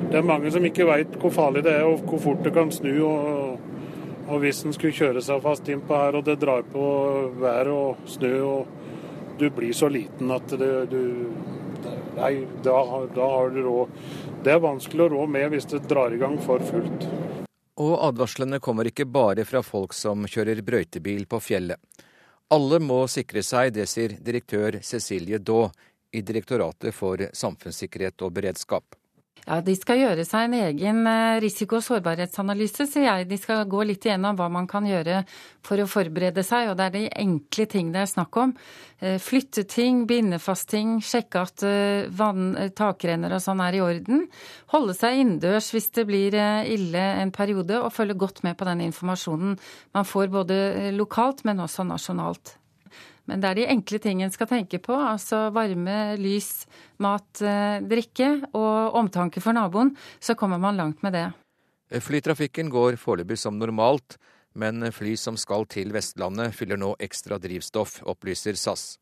det er mange som ikke veit hvor farlig det er og hvor fort det kan snu. Og, og hvis en skulle kjøre seg fast innpå her og det drar på vær og snø og du blir så liten at det, du Nei, da, da har du råd det er vanskelig å rå med hvis det drar i gang for fullt. Og advarslene kommer ikke bare fra folk som kjører brøytebil på fjellet. Alle må sikre seg, det sier direktør Cecilie Daa i Direktoratet for samfunnssikkerhet og beredskap. Ja, De skal gjøre seg en egen eh, risiko- og sårbarhetsanalyse, sier jeg. De skal gå litt igjennom hva man kan gjøre for å forberede seg, og det er de enkle ting det er snakk om. Eh, flytte ting, binde fast ting, sjekke at eh, vann, takrenner og sånn er i orden. Holde seg innendørs hvis det blir ille en periode, og følge godt med på den informasjonen man får både lokalt, men også nasjonalt. Men det er de enkle tingene en skal tenke på, altså varme, lys, mat, eh, drikke og omtanke for naboen, så kommer man langt med det. Flytrafikken går foreløpig som normalt, men fly som skal til Vestlandet fyller nå ekstra drivstoff, opplyser SAS.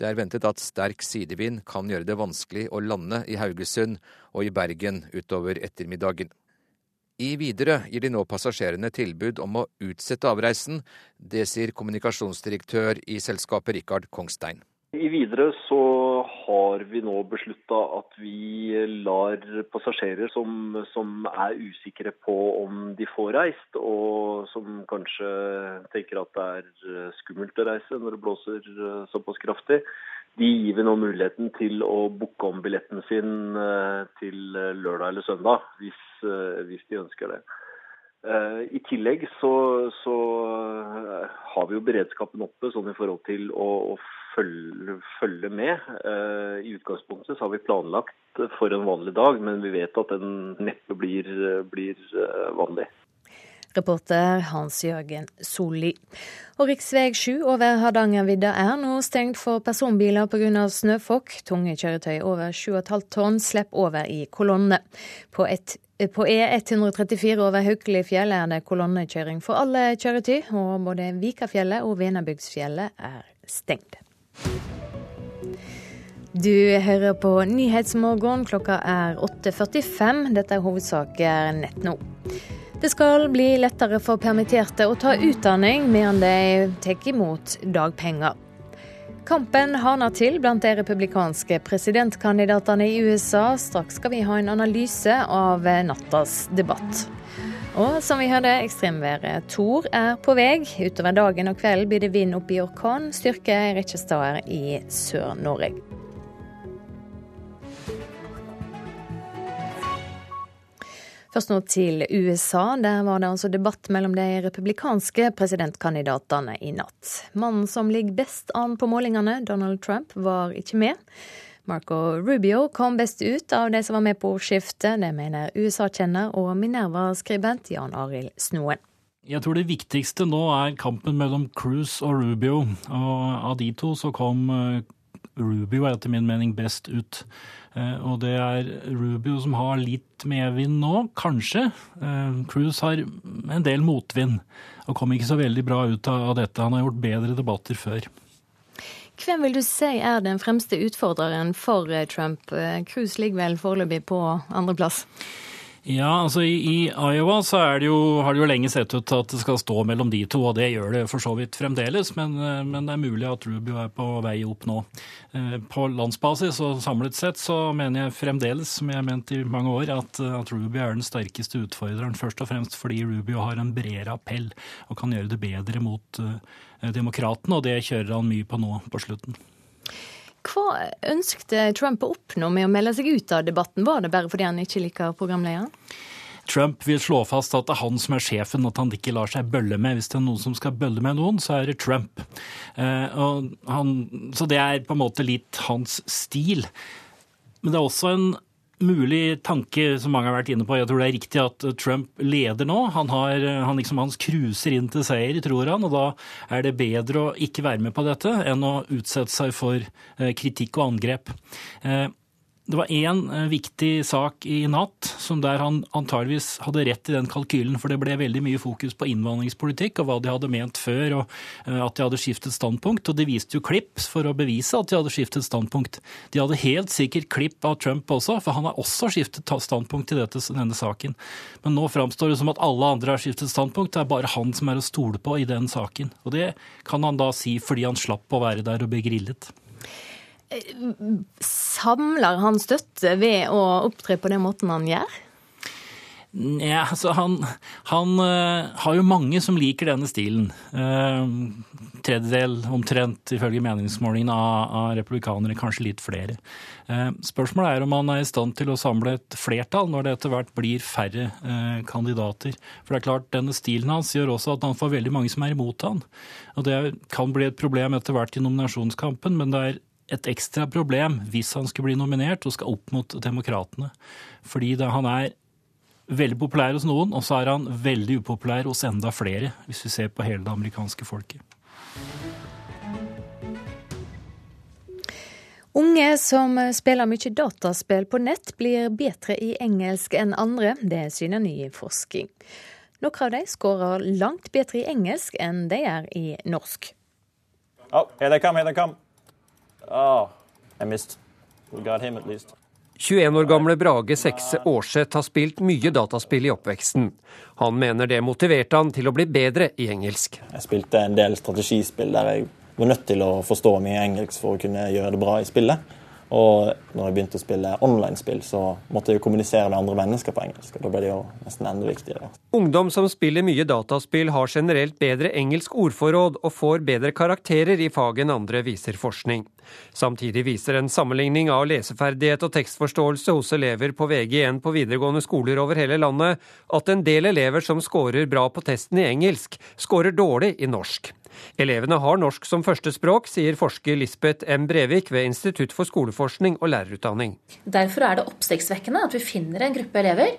Det er ventet at sterk sidevind kan gjøre det vanskelig å lande i Haugesund og i Bergen utover ettermiddagen. I Widerøe gir de nå passasjerene tilbud om å utsette avreisen. Det sier kommunikasjonsdirektør i selskapet Rikard Kongstein. I Widerøe så har vi nå beslutta at vi lar passasjerer som, som, er usikre på om de får reist, og som kanskje tenker at det er skummelt å reise når det blåser såpass kraftig, de gir vi nå muligheten til å booke om billetten sin eh, til eh, lørdag eller søndag, hvis, eh, hvis de ønsker det. I tillegg så, så, har vi jo beredskapen oppe sånn i forhold til å, å følge, følge, med. I utgangspunktet så har vi planlagt for en vanlig dag, men vi vet at den neppe blir, blir vanlig. Reporter Hans-Jørgen Solli. Og rv. 7 over Hardangervidda er nå stengt for personbiler pga. snøfokk. Tunge kjøretøy over 7,5 tonn slipper over i kolonne. På, på E134 over Haukelifjell er det kolonnekjøring for alle kjøretøy, og både Vikafjellet og Venabygdsfjellet er stengt. Du hører på Nyhetsmorgen. Klokka er 8.45. Dette er hovedsaker nett nå. Det skal bli lettere for permitterte å ta utdanning mens de tar imot dagpenger. Kampen hardner til blant de republikanske presidentkandidatene i USA. Straks skal vi ha en analyse av nattas debatt. Og som vi hørte, ekstremværet Tor er på vei. Utover dagen og kvelden blir det vind opp i orkan, styrke en rekke steder i Sør-Norge. Først nå til USA. Der var det altså debatt mellom de republikanske presidentkandidatene i natt. Mannen som ligger best an på målingene, Donald Trump, var ikke med. Marco Rubio kom best ut av de som var med på ordskiftet. Det mener USA-kjenner og Minerva-skribent Jan Arild Snoen. Jeg tror det viktigste nå er kampen mellom Cruz og Rubio. Og av de to så kom eh, Rubio etter min mening best ut. Eh, og det er Rubio som har litt medvind nå, kanskje. Eh, Cruise har en del motvind og kom ikke så veldig bra ut av dette. Han har gjort bedre debatter før. Hvem vil du si er den fremste utfordreren for eh, Trump? Cruise ligger vel foreløpig på andreplass? Ja, altså i, i Iowa så det jo, har det jo lenge sett ut at det skal stå mellom de to, og det gjør det for så vidt fremdeles. Men, eh, men det er mulig at Rubio er på vei opp nå. Eh, på landsbasis og samlet sett så mener jeg fremdeles, som jeg har ment i mange år, at, at Rubio er den sterkeste utfordreren. Først og fremst fordi Rubio har en bredere appell og kan gjøre det bedre mot uh, demokratene, og det kjører han mye på nå på slutten. Hva ønskte Trump å oppnå med å melde seg ut av debatten? Var det bare fordi han ikke liker programlederen? Trump vil slå fast at det er han som er sjefen, at han ikke lar seg bølle med. Hvis det er noen som skal bølle med noen, så er det Trump. Eh, han, så det er på en måte litt hans stil. Men det er også en mulig tanke som mange har vært inne på. Jeg tror det er riktig at Trump leder nå. Han, har, han liksom, hans cruiser inn til seier, tror han. Og da er det bedre å ikke være med på dette enn å utsette seg for eh, kritikk og angrep. Det var én eh, viktig sak i natt som der han antageligvis hadde rett i den kalkylen, for det ble veldig mye fokus på innvandringspolitikk og hva de hadde ment før, og eh, at de hadde skiftet standpunkt. Og de viste jo klipp for å bevise at de hadde skiftet standpunkt. De hadde helt sikkert klipp av Trump også, for han har også skiftet standpunkt i dette, denne saken. Men nå framstår det som at alle andre har skiftet standpunkt, det er bare han som er å stole på i den saken. Og det kan han da si fordi han slapp å være der og bli grillet. Samler han støtte ved å opptre på den måten han gjør? Ja, altså han, han uh, har jo mange som liker denne stilen. Uh, tredjedel omtrent, ifølge meningsmålingene, av, av, republikanere, kanskje litt flere. Uh, spørsmålet er om han er i stand til å samle et flertall når det etter hvert blir færre kandidater. For det er klart, denne stilen hans gjør også at han får veldig mange som er imot han. Og det kan bli et problem etter hvert i nominasjonskampen, men det er et ekstra problem hvis han skulle bli nominert og skal opp mot Demokratene. Fordi det, han er veldig populær hos noen, og så er han veldig upopulær hos enda flere, hvis vi ser på hele det amerikanske folket. Unge som spiller mye dataspill på nett, blir bedre i engelsk enn andre. Det syner ny forskning. Noen av de skårer langt bedre i engelsk enn de er i norsk. Oh, here they come, here they come. Oh, I missed. We got him at least. 21 år gamle Brage Sekse Aarseth har spilt mye dataspill i oppveksten. Han mener det motiverte han til å bli bedre i engelsk. Jeg spilte en del strategispill der jeg var nødt til å forstå mye engelsk for å kunne gjøre det bra i spillet. Og når jeg begynte å spille online-spill, så måtte jeg jo kommunisere med andre mennesker på engelsk. og Da ble det jo nesten enda viktigere. Ungdom som spiller mye dataspill har generelt bedre engelsk ordforråd og får bedre karakterer i faget enn andre, viser forskning. Samtidig viser en sammenligning av leseferdighet og tekstforståelse hos elever på VG1 på videregående skoler over hele landet at en del elever som scorer bra på testen i engelsk, scorer dårlig i norsk. Elevene har norsk som førstespråk, sier forsker Lisbeth M. Brevik ved Institutt for skoleforskning og lærerutdanning. Derfor er det oppsiktsvekkende at vi finner en gruppe elever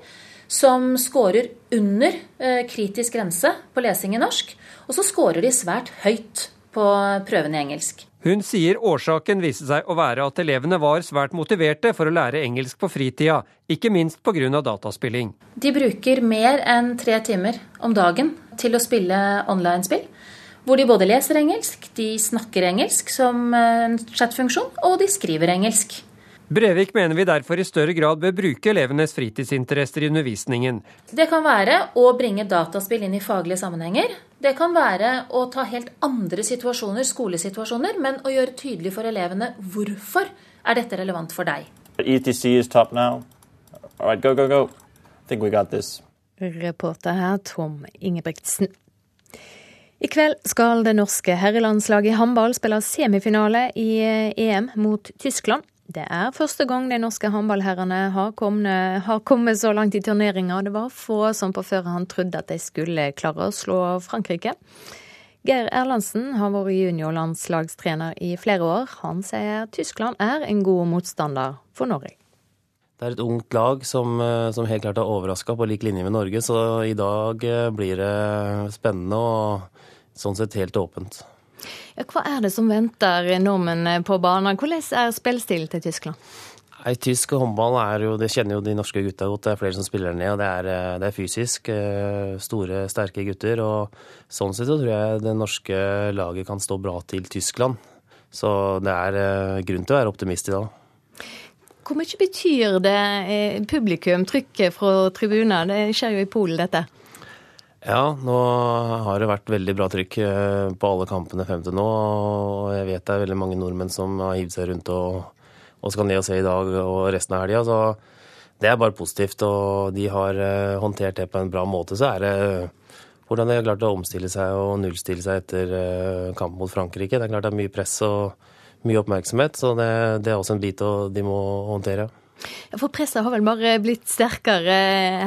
som scorer under eh, kritisk grense på lesing i norsk, og så scorer de svært høyt på prøven i engelsk. Hun sier årsaken viste seg å være at elevene var svært motiverte for å lære engelsk på fritida, ikke minst pga. dataspilling. De bruker mer enn tre timer om dagen til å spille online-spill. Hvor de både leser engelsk, de snakker engelsk som en chatfunksjon, og de skriver engelsk. Brevik mener vi derfor i større grad bør bruke elevenes fritidsinteresser i undervisningen. Det kan være å bringe dataspill inn i faglige sammenhenger. Det kan være å ta helt andre situasjoner, skolesituasjoner, men å gjøre tydelig for elevene hvorfor er dette relevant for deg. ETC is top now. All right, go, go, go. I think we got this. Reporter her Tom Ingebrigtsen. I kveld skal det norske herrelandslaget i håndball spille semifinale i EM mot Tyskland. Det er første gang de norske håndballherrene har, har, kommet så langt i turneringa. Det var få som på førehånd trodde at de skulle klare å slå Frankrike. Geir Erlandsen har vært juniorlandslagstrener i flere år. Han sier Tyskland er en god motstander for Norge. Det er et ungt lag som, som helt klart har overraska på lik linje med Norge, så i dag blir det spennende og sånn sett helt åpent. Ja, hva er det som venter nordmenn på banen? Hvordan er spillstilen til Tyskland? Nei, Tysk håndball er jo, det kjenner jo de norske gutta godt. Det er flere som spiller ned, og det er, eh, det er fysisk. Eh, store, sterke gutter. Og sånn sett så tror jeg det norske laget kan stå bra til Tyskland. Så det er eh, grunn til å være optimist i dag. Hvor mye betyr det publikum, trykket fra tribuner? Det skjer jo i Polen, dette. Ja, nå har det vært veldig bra trykk eh, på alle kampene frem til nå. Og jeg vet det er veldig mange nordmenn som har hivd seg rundt og, og, skal ned og se i dag og resten av helga. Så det er bare positivt. Og de har eh, håndtert det på en bra måte. Så er det hvordan de har klart å omstille seg og nullstille seg etter eh, kampen mot Frankrike. Det er klart det er mye press og mye oppmerksomhet, så det, det er også en bit de må håndtere. For presset har vel bare blitt sterkere.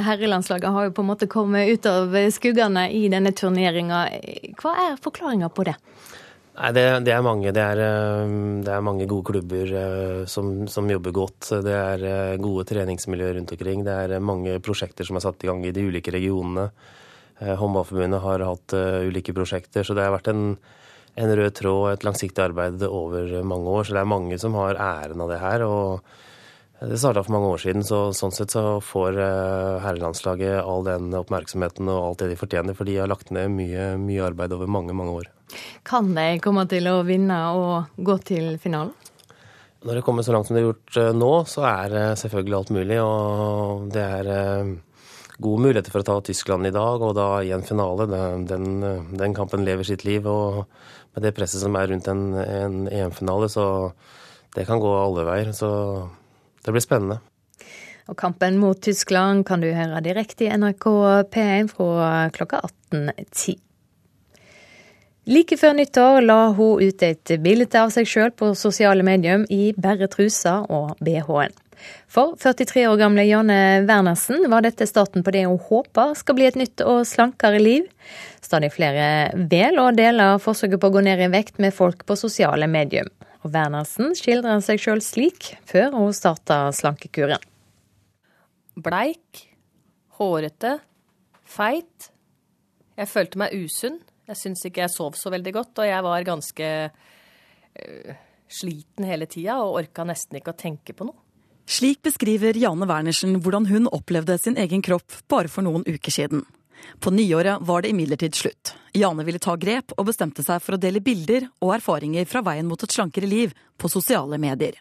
Herrelandslaget har jo på en måte kommet ut av skuggene i denne turneringa. Hva er forklaringa på det? Nei, det, det, er mange. Det er, eh, det er, mange gode klubber eh, som, som, jobber godt. Det er eh, gode treningsmiljøer rundt omkring. Det er mange prosjekter som er satt i gang i de ulike regionene. Håndballforbundet har hatt ulike prosjekter, så det har vært en, en rød tråd og et langsiktig arbeid over mange år. Så det er mange som har æren av det her. og det starta for mange år siden, så sånn sett så får eh, herrelandslaget all den oppmerksomheten og alt det de fortjener, for de har lagt ned mye, mye arbeid over mange, mange år. Kan de komme til å vinne og gå til finalen? Når det kommer så langt som det er gjort eh, nå, så er selvfølgelig alt mulig. Og det er eh, gode muligheter for å ta Tyskland i dag, og da i en finale. Den, den kampen lever sitt liv. Og med det presset som er rundt en, en EM-finale, så det kan gå alle veier. Så det blir spennende. Og kampen mot Tyskland kan du høre direkte i NRK P1 fra klokka 18.10. Like før nyttår la hun ut et bilde av seg sjøl på sosiale medier i bare trusa og BH-en. For 43 år gamle Janne Wernersen var dette starten på det hun håper skal bli et nytt og slankere liv. Stadig flere vel og deler forsøket på å gå ned i vekt med folk på sosiale medier. Og Wernersen skildrer seg sjøl slik før hun starta slankekuren. Bleik, hårete, feit. Jeg følte meg usunn. Jeg syns ikke jeg sov så veldig godt, og jeg var ganske øh, sliten hele tida og orka nesten ikke å tenke på noe. Slik beskriver Jane Wernersen hvordan hun opplevde sin egen kropp bare for noen uker siden. På nyåret var det imidlertid slutt. Jane ville ta grep, og bestemte seg for å dele bilder og erfaringer fra veien mot et slankere liv på sosiale medier.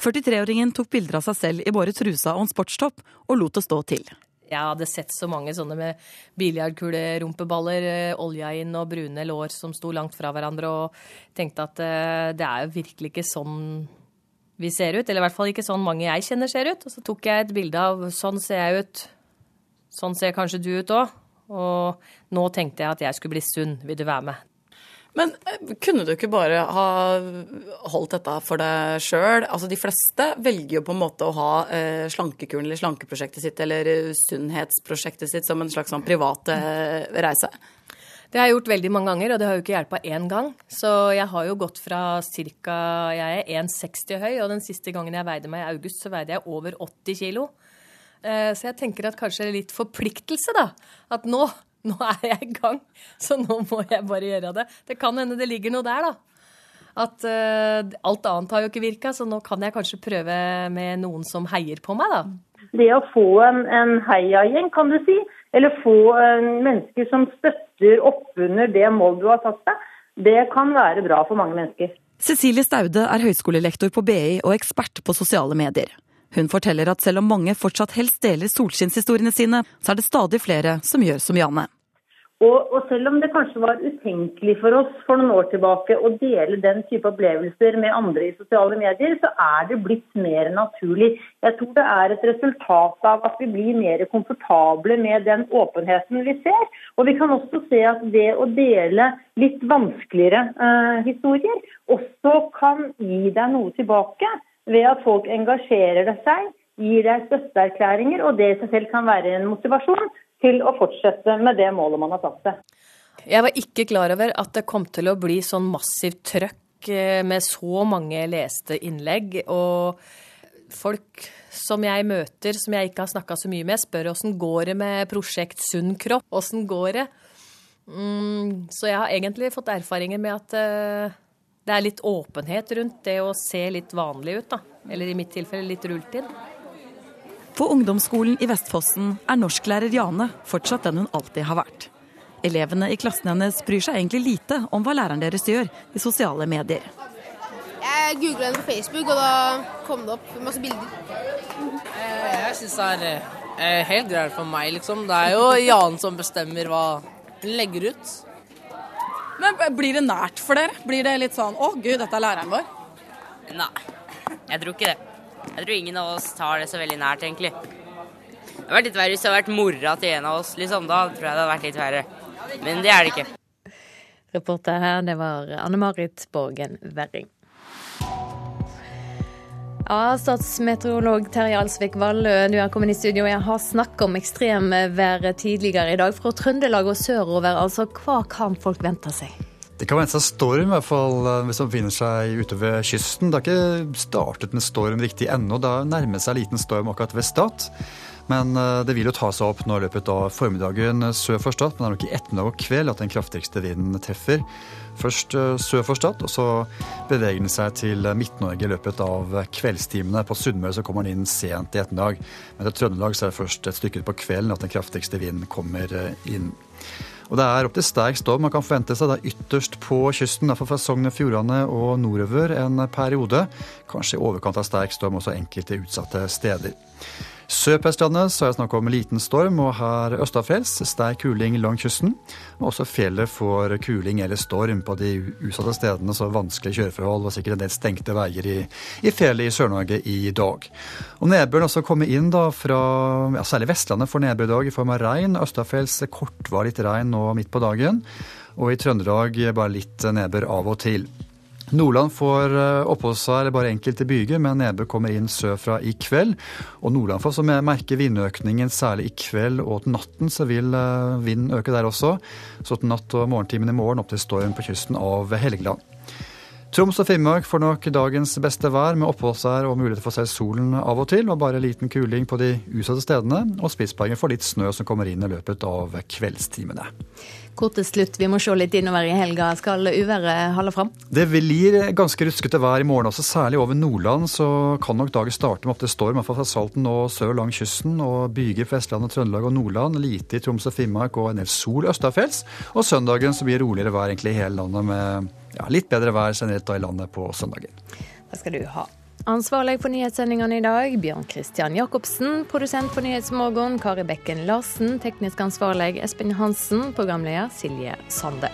43-åringen tok bilder av seg selv i bare trusa og en sportstopp, og lot det stå til. Jeg hadde sett så mange sånne med biljardkulerumpeballer, eh, olja inn og brune lår som sto langt fra hverandre, og tenkte at uh, det er jo virkelig ikke sånn vi ser ut. Eller i hvert fall ikke sånn mange jeg kjenner ser ut. Og så tok jeg et bilde av sånn ser jeg ut. Sånn ser kanskje du ut òg. Og nå tenkte jeg at jeg skulle bli sunn. Vil du være med? Men eh, kunne du ikke bare ha holdt dette for deg sjøl? Altså, de fleste velger jo på en måte å ha eh, slankekuren eller slankeprosjektet sitt eller eh, sunnhetsprosjektet sitt som en slags sånn privat eh, reise. Det har jeg gjort veldig mange ganger, og det har jo ikke hjulpet én gang. Så jeg har jo gått fra ca. Jeg er 1,60 høy, og den siste gangen jeg veide meg i august, så veide jeg over 80 kilo. Eh, så jeg tenker at kanskje er litt forpliktelse, da. At nå, nå er jeg i gang, så nå må jeg bare gjøre det. Det kan hende det ligger noe der, da. At uh, alt annet har jo ikke virka, så nå kan jeg kanskje prøve med noen som heier på meg, da. Det å få en, en heiagjeng, kan du si, eller få uh, mennesker som støtter oppunder det mål du har satt deg, det kan være bra for mange mennesker. Cecilie Staude er høyskolelektor på BI og ekspert på sosiale medier. Hun forteller at selv om mange fortsatt helst deler solskinnshistoriene sine, så er det stadig flere som gjør som Jane. Og, og, selv om det kanskje var utenkelig for oss for noen år tilbake å dele den type opplevelser med andre i sosiale medier, så er det blitt mer naturlig. Jeg tror det er et resultat av at vi blir mer komfortable med den åpenheten vi ser. Og vi kan også se at det å dele litt vanskeligere eh, historier også kan gi deg noe tilbake ved at folk engasjerer seg, gir deg støtteerklæringer, og det i seg selv kan være en motivasjon til å fortsette med det målet man har satt seg. Jeg var ikke klar over at det kom til å bli sånn massivt trøkk eh, med så mange leste innlegg. Og folk som jeg møter, som jeg ikke har snakka så mye med, spør åssen går det med prosjekt Sunn kropp. Åssen går det? Mm, så jeg har egentlig fått erfaringer med at uh, det er litt åpenhet rundt det å se litt vanlig ut, da. Eller i mitt tilfelle litt rullet inn. På ungdomsskolen i Vestfossen er norsklærer Jane fortsatt den hun alltid har vært. Elevene i klassen hennes bryr seg egentlig lite om hva læreren deres gjør i sosiale medier. Jeg googla henne på Facebook, og da kom det opp masse bilder. Eh, jeg syns det er eh, helt greit for meg, liksom. Det er jo Jane som bestemmer hva hun legger ut. Men Blir det nært for dere? Blir det litt sånn 'Å, gud, dette er læreren vår'? Nei, jeg tror ikke det. Jeg tror ingen av oss tar det så veldig nært, egentlig. Det hadde vært litt verre hvis det hadde vært mora til en av oss, liksom. Da tror jeg det hadde vært litt verre. Men det er det ikke. Reporter her, det var Anne Marit Borgen Werring. Ja, Statsmeteorolog Terje Alsvik Vallø, du er kommet i studio. Jeg har snakket om ekstremvær tidligere i dag fra Trøndelag og sørover. Altså, hva kan folk vente seg? Det kan vente seg storm, i hvert fall eh, hvis man befinner seg ute ved kysten. Det har ikke startet med storm riktig ennå. Det har nærmet seg liten storm akkurat ved Stad. Men eh, det vil jo ta seg opp nå i løpet av formiddagen sør for Stad. Men det er nok i ettermiddag og kveld at den kraftigste vinden treffer. Først eh, sør for Stad, og så beveger den seg til Midt-Norge i løpet av kveldstimene. På Sunnmøre så kommer den inn sent i ettermiddag, men til Trøndelag så er det først et stykke på kvelden at den kraftigste vinden kommer eh, inn. Og Det er opp til sterk storm man kan forvente seg. Det er ytterst på kysten, derfor fra Sogn og Fjordane og nordover en periode. Kanskje i overkant av sterk storm også enkelte utsatte steder. Sør på Østlandet så er det snakk om liten storm, og her østafjells sterk kuling lang kysten. Og også fjellet får kuling eller storm på de utsatte stedene, så vanskelige kjøreforhold og sikkert en del stengte veier i, i fjellet i Sør-Norge i dag. Og Nedbøren også kommer inn da fra ja, særlig Vestlandet får nedbør i dag i form av regn. Østafjells kortvarig regn nå midt på dagen. Og i Trøndelag bare litt nedbør av og til. Nordland får oppholdsvær oppholde seg bare enkelte byger, men nedbør kommer inn sørfra i kveld. Og Nordland får så merke vindøkningen særlig i kveld og til natten, så vil eh, vinden øke der også. Så til natt og morgentimen i morgen opp til storm på kysten av Helgeland. Troms og Finnmark får nok dagens beste vær, med oppholdsvær og mulighet for å se solen av og til, og bare liten kuling på de utsatte stedene. Og Spitsbergen får litt snø som kommer inn i løpet av kveldstimene. Kort til slutt, vi må se litt innover i helga. Skal uværet holde fram? Det blir ganske ruskete vær i morgen også, særlig over Nordland. Så kan nok dagen starte med opptil storm, i hvert fall fra Salten og sør langs kysten. Og byger på Vestlandet, Trøndelag og Nordland. Lite i Troms og Finnmark og en del sol østafjells. Og søndagen så blir det roligere vær egentlig i hele landet med ja, litt bedre vær generelt i landet på søndagen. Hva skal du ha. Ansvarlig for nyhetssendingene i dag, Bjørn Christian Jacobsen. Produsent for Nyhetsmorgen, Kari Bekken Larsen. Teknisk ansvarlig, Espen Hansen. Programleder, Silje Sande.